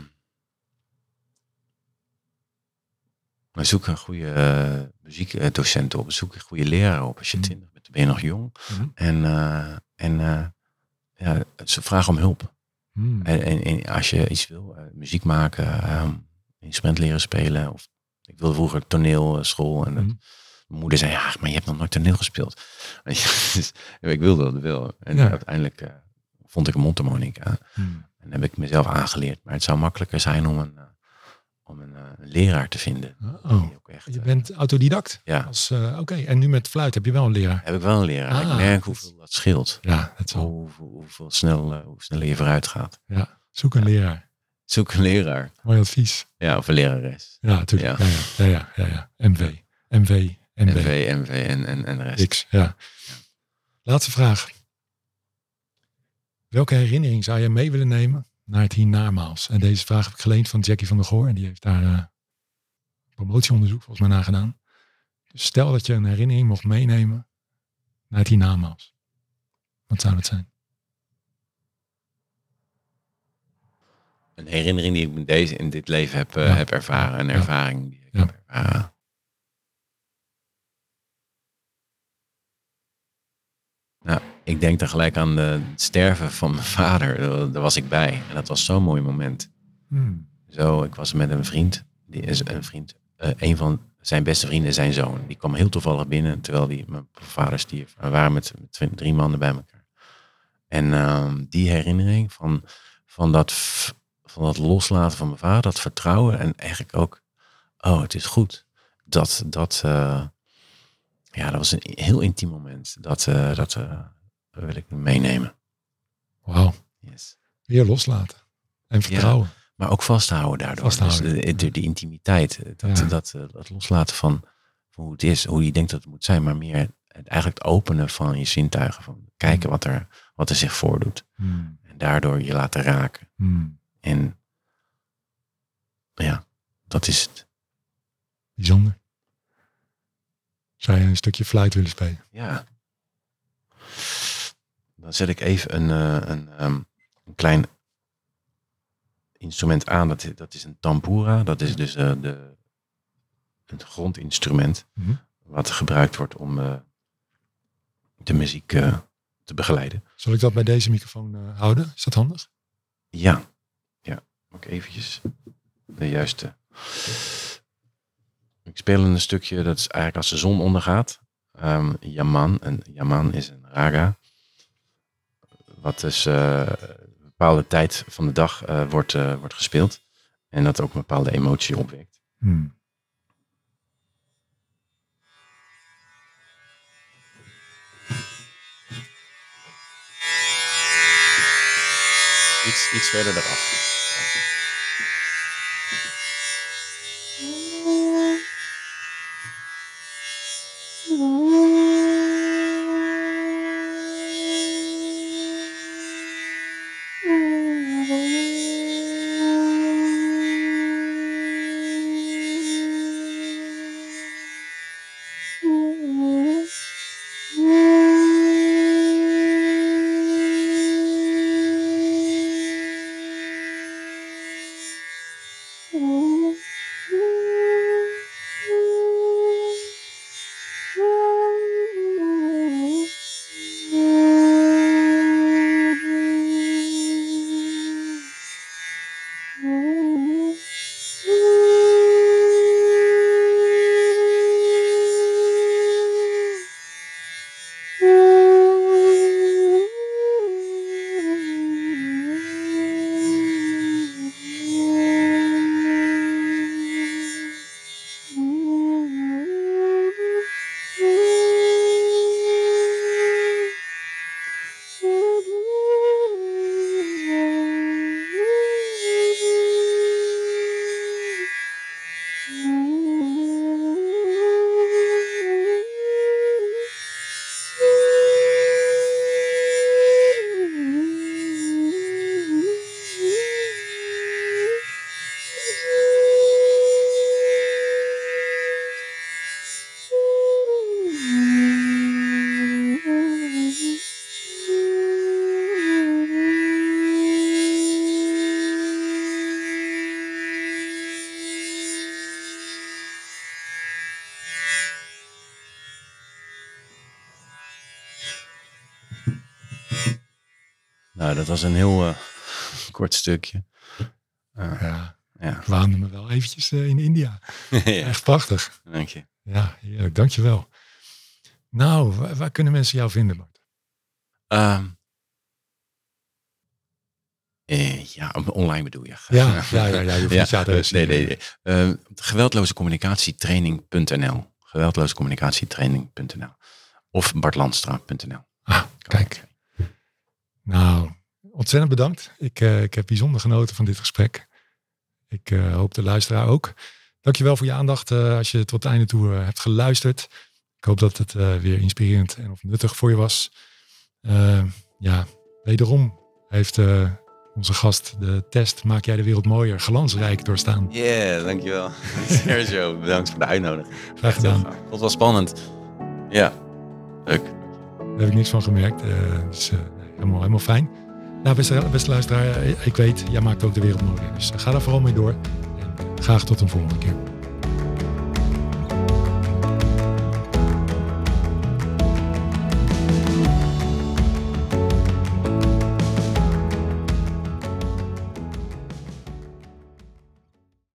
[SPEAKER 1] maar zoek een goede eh, muziekdocent op. Zoek een goede leraar op. Als je
[SPEAKER 2] Mhm.
[SPEAKER 1] twintig bent, dan ben je nog jong.
[SPEAKER 2] Mhm.
[SPEAKER 1] En, eh, en eh, ja, ze vragen om hulp.
[SPEAKER 2] Hmm.
[SPEAKER 1] En, en, en als je iets wil, muziek maken, ehm instrument leren spelen. Of ik wilde vroeger toneelschool. En dat,
[SPEAKER 2] Mhm.
[SPEAKER 1] Mijn moeder zei, ja, maar je hebt nog nooit toneel gespeeld. Dus, ik wilde dat wel. En
[SPEAKER 2] Ja.
[SPEAKER 1] uiteindelijk eh, vond ik een mondharmonica.
[SPEAKER 2] Hmm.
[SPEAKER 1] En heb ik mezelf aangeleerd. Maar het zou makkelijker zijn om een, eh, om een, eh, een leraar te vinden.
[SPEAKER 2] Oh,
[SPEAKER 1] ook echt,
[SPEAKER 2] je bent autodidact.
[SPEAKER 1] ja,
[SPEAKER 2] Oké, en nu met fluit heb je wel een leraar.
[SPEAKER 1] heb ik wel een leraar.
[SPEAKER 2] Ah,
[SPEAKER 1] ik merk
[SPEAKER 2] dus-
[SPEAKER 1] hoeveel dat scheelt.
[SPEAKER 2] Ja, dat is wel.
[SPEAKER 1] Hoe, hoeveel snel, hoe sneller je vooruit gaat.
[SPEAKER 2] Ja, zoek een leraar.
[SPEAKER 1] Zoek een leraar.
[SPEAKER 2] Mooi advies.
[SPEAKER 1] Ja, of een lerares.
[SPEAKER 2] Ja, natuurlijk. Ja.
[SPEAKER 1] Ja.
[SPEAKER 2] Ja, ja, ja, ja, ja. MV.
[SPEAKER 1] NV, en, en, en de rest.
[SPEAKER 2] X, ja. Laatste vraag. Welke herinnering zou jij mee willen nemen naar het hiernamaals? En deze vraag heb ik geleend van Jackie van der Goor. En die heeft daar eh, promotieonderzoek volgens mij naar gedaan. Dus stel dat je een herinnering mocht meenemen naar het hiernamaals. Wat zou dat zijn?
[SPEAKER 1] Een herinnering die ik in, deze, in dit leven heb, eh,
[SPEAKER 2] Ja.
[SPEAKER 1] heb ervaren. Een
[SPEAKER 2] Ja.
[SPEAKER 1] ervaring die ik
[SPEAKER 2] Ja.
[SPEAKER 1] heb ervaren. Nou, ik denk dan gelijk aan de, het sterven van mijn vader. Daar, was ik bij. En dat was zo'n mooi moment.
[SPEAKER 2] Hmm.
[SPEAKER 1] Zo, ik was met een vriend. Die is een vriend. eh, een van zijn beste vrienden, zijn zoon. Die kwam heel toevallig binnen terwijl die, mijn vader stierf. We waren met, met drie mannen bij elkaar. En ehm, die herinnering van, van, dat, van dat loslaten van mijn vader, dat vertrouwen en eigenlijk ook, oh, het is goed. Dat, dat, eh, ja, dat was een heel intiem moment. Dat, eh, dat eh, wil ik meenemen.
[SPEAKER 2] Wauw.
[SPEAKER 1] Yes.
[SPEAKER 2] Weer loslaten. En vertrouwen.
[SPEAKER 1] Maar ook vasthouden daardoor.
[SPEAKER 2] Vasthouden,
[SPEAKER 1] Dus de, de, de intimiteit. Dat,
[SPEAKER 2] Ja.
[SPEAKER 1] dat, eh, dat loslaten van, van hoe het is. Hoe je denkt dat het moet zijn. Maar meer het eigenlijk het openen van je zintuigen. Van kijken wat er, wat er zich voordoet.
[SPEAKER 2] Hmm.
[SPEAKER 1] En daardoor je laten raken.
[SPEAKER 2] Hmm.
[SPEAKER 1] En ja, dat is het.
[SPEAKER 2] Bijzonder. Zou je een stukje fluit willen spelen?
[SPEAKER 1] Ja. Dan zet ik even een, eh, een, ehm, een klein instrument aan. Dat, is- dat is een tambura. Dat is dus eh, de, het grondinstrument.
[SPEAKER 2] Mhm.
[SPEAKER 1] Wat gebruikt wordt om eh, de muziek te begeleiden.
[SPEAKER 2] Zal ik dat bij deze microfoon houden? Is dat handig?
[SPEAKER 1] Ja. Ja. Ook eventjes de juiste... Ik speel een stukje, dat is eigenlijk als de zon ondergaat. Ehm Yaman. En Yaman is een raga. Wat dus eh, een bepaalde tijd van de dag eh, wordt, eh, wordt gespeeld. En dat ook een bepaalde emotie opwekt.
[SPEAKER 2] Hmm.
[SPEAKER 1] Iets, iets verder eraf. Nou, dat was een heel eh, kort stukje.
[SPEAKER 2] Ja,
[SPEAKER 1] Ja,
[SPEAKER 2] ik waande me wel eventjes eh, in India.
[SPEAKER 1] ja.
[SPEAKER 2] Echt prachtig.
[SPEAKER 1] dank je.
[SPEAKER 2] Ja, heerlijk. Dankjewel. Nou, waar, waar kunnen mensen jou vinden, Bart?
[SPEAKER 1] Ehm, eh, ja, online bedoel je.
[SPEAKER 2] Ja, ja, ja, ja, je je adres
[SPEAKER 1] nee, nee, nee. Eh, geweldlozecommunicatietraining.nl geweldlozecommunicatietraining.nl of bartlandstra.nl
[SPEAKER 2] Ah, kijk. Nou, ontzettend bedankt. Ik, eh, ik heb bijzonder genoten van dit gesprek. Ik eh, hoop de luisteraar ook. Dankjewel voor je aandacht eh, als je tot het einde toe hebt geluisterd. Ik hoop dat het weer inspirerend en of nuttig voor je was. Ja, wederom heeft onze gast de test Maak jij de wereld mooier glansrijk doorstaan.
[SPEAKER 1] Yeah, dankjewel. Sergio, bedankt voor de uitnodiging.
[SPEAKER 2] Graag gedaan.
[SPEAKER 1] Dat was spannend. Ja, leuk.
[SPEAKER 2] Daar heb ik niks van gemerkt. eh, dus helemaal, helemaal fijn. Nou, beste, luisteraar, eh, ik weet, jij maakt ook de wereld mooier. Dus eh, ga daar vooral mee door. En graag tot een volgende keer.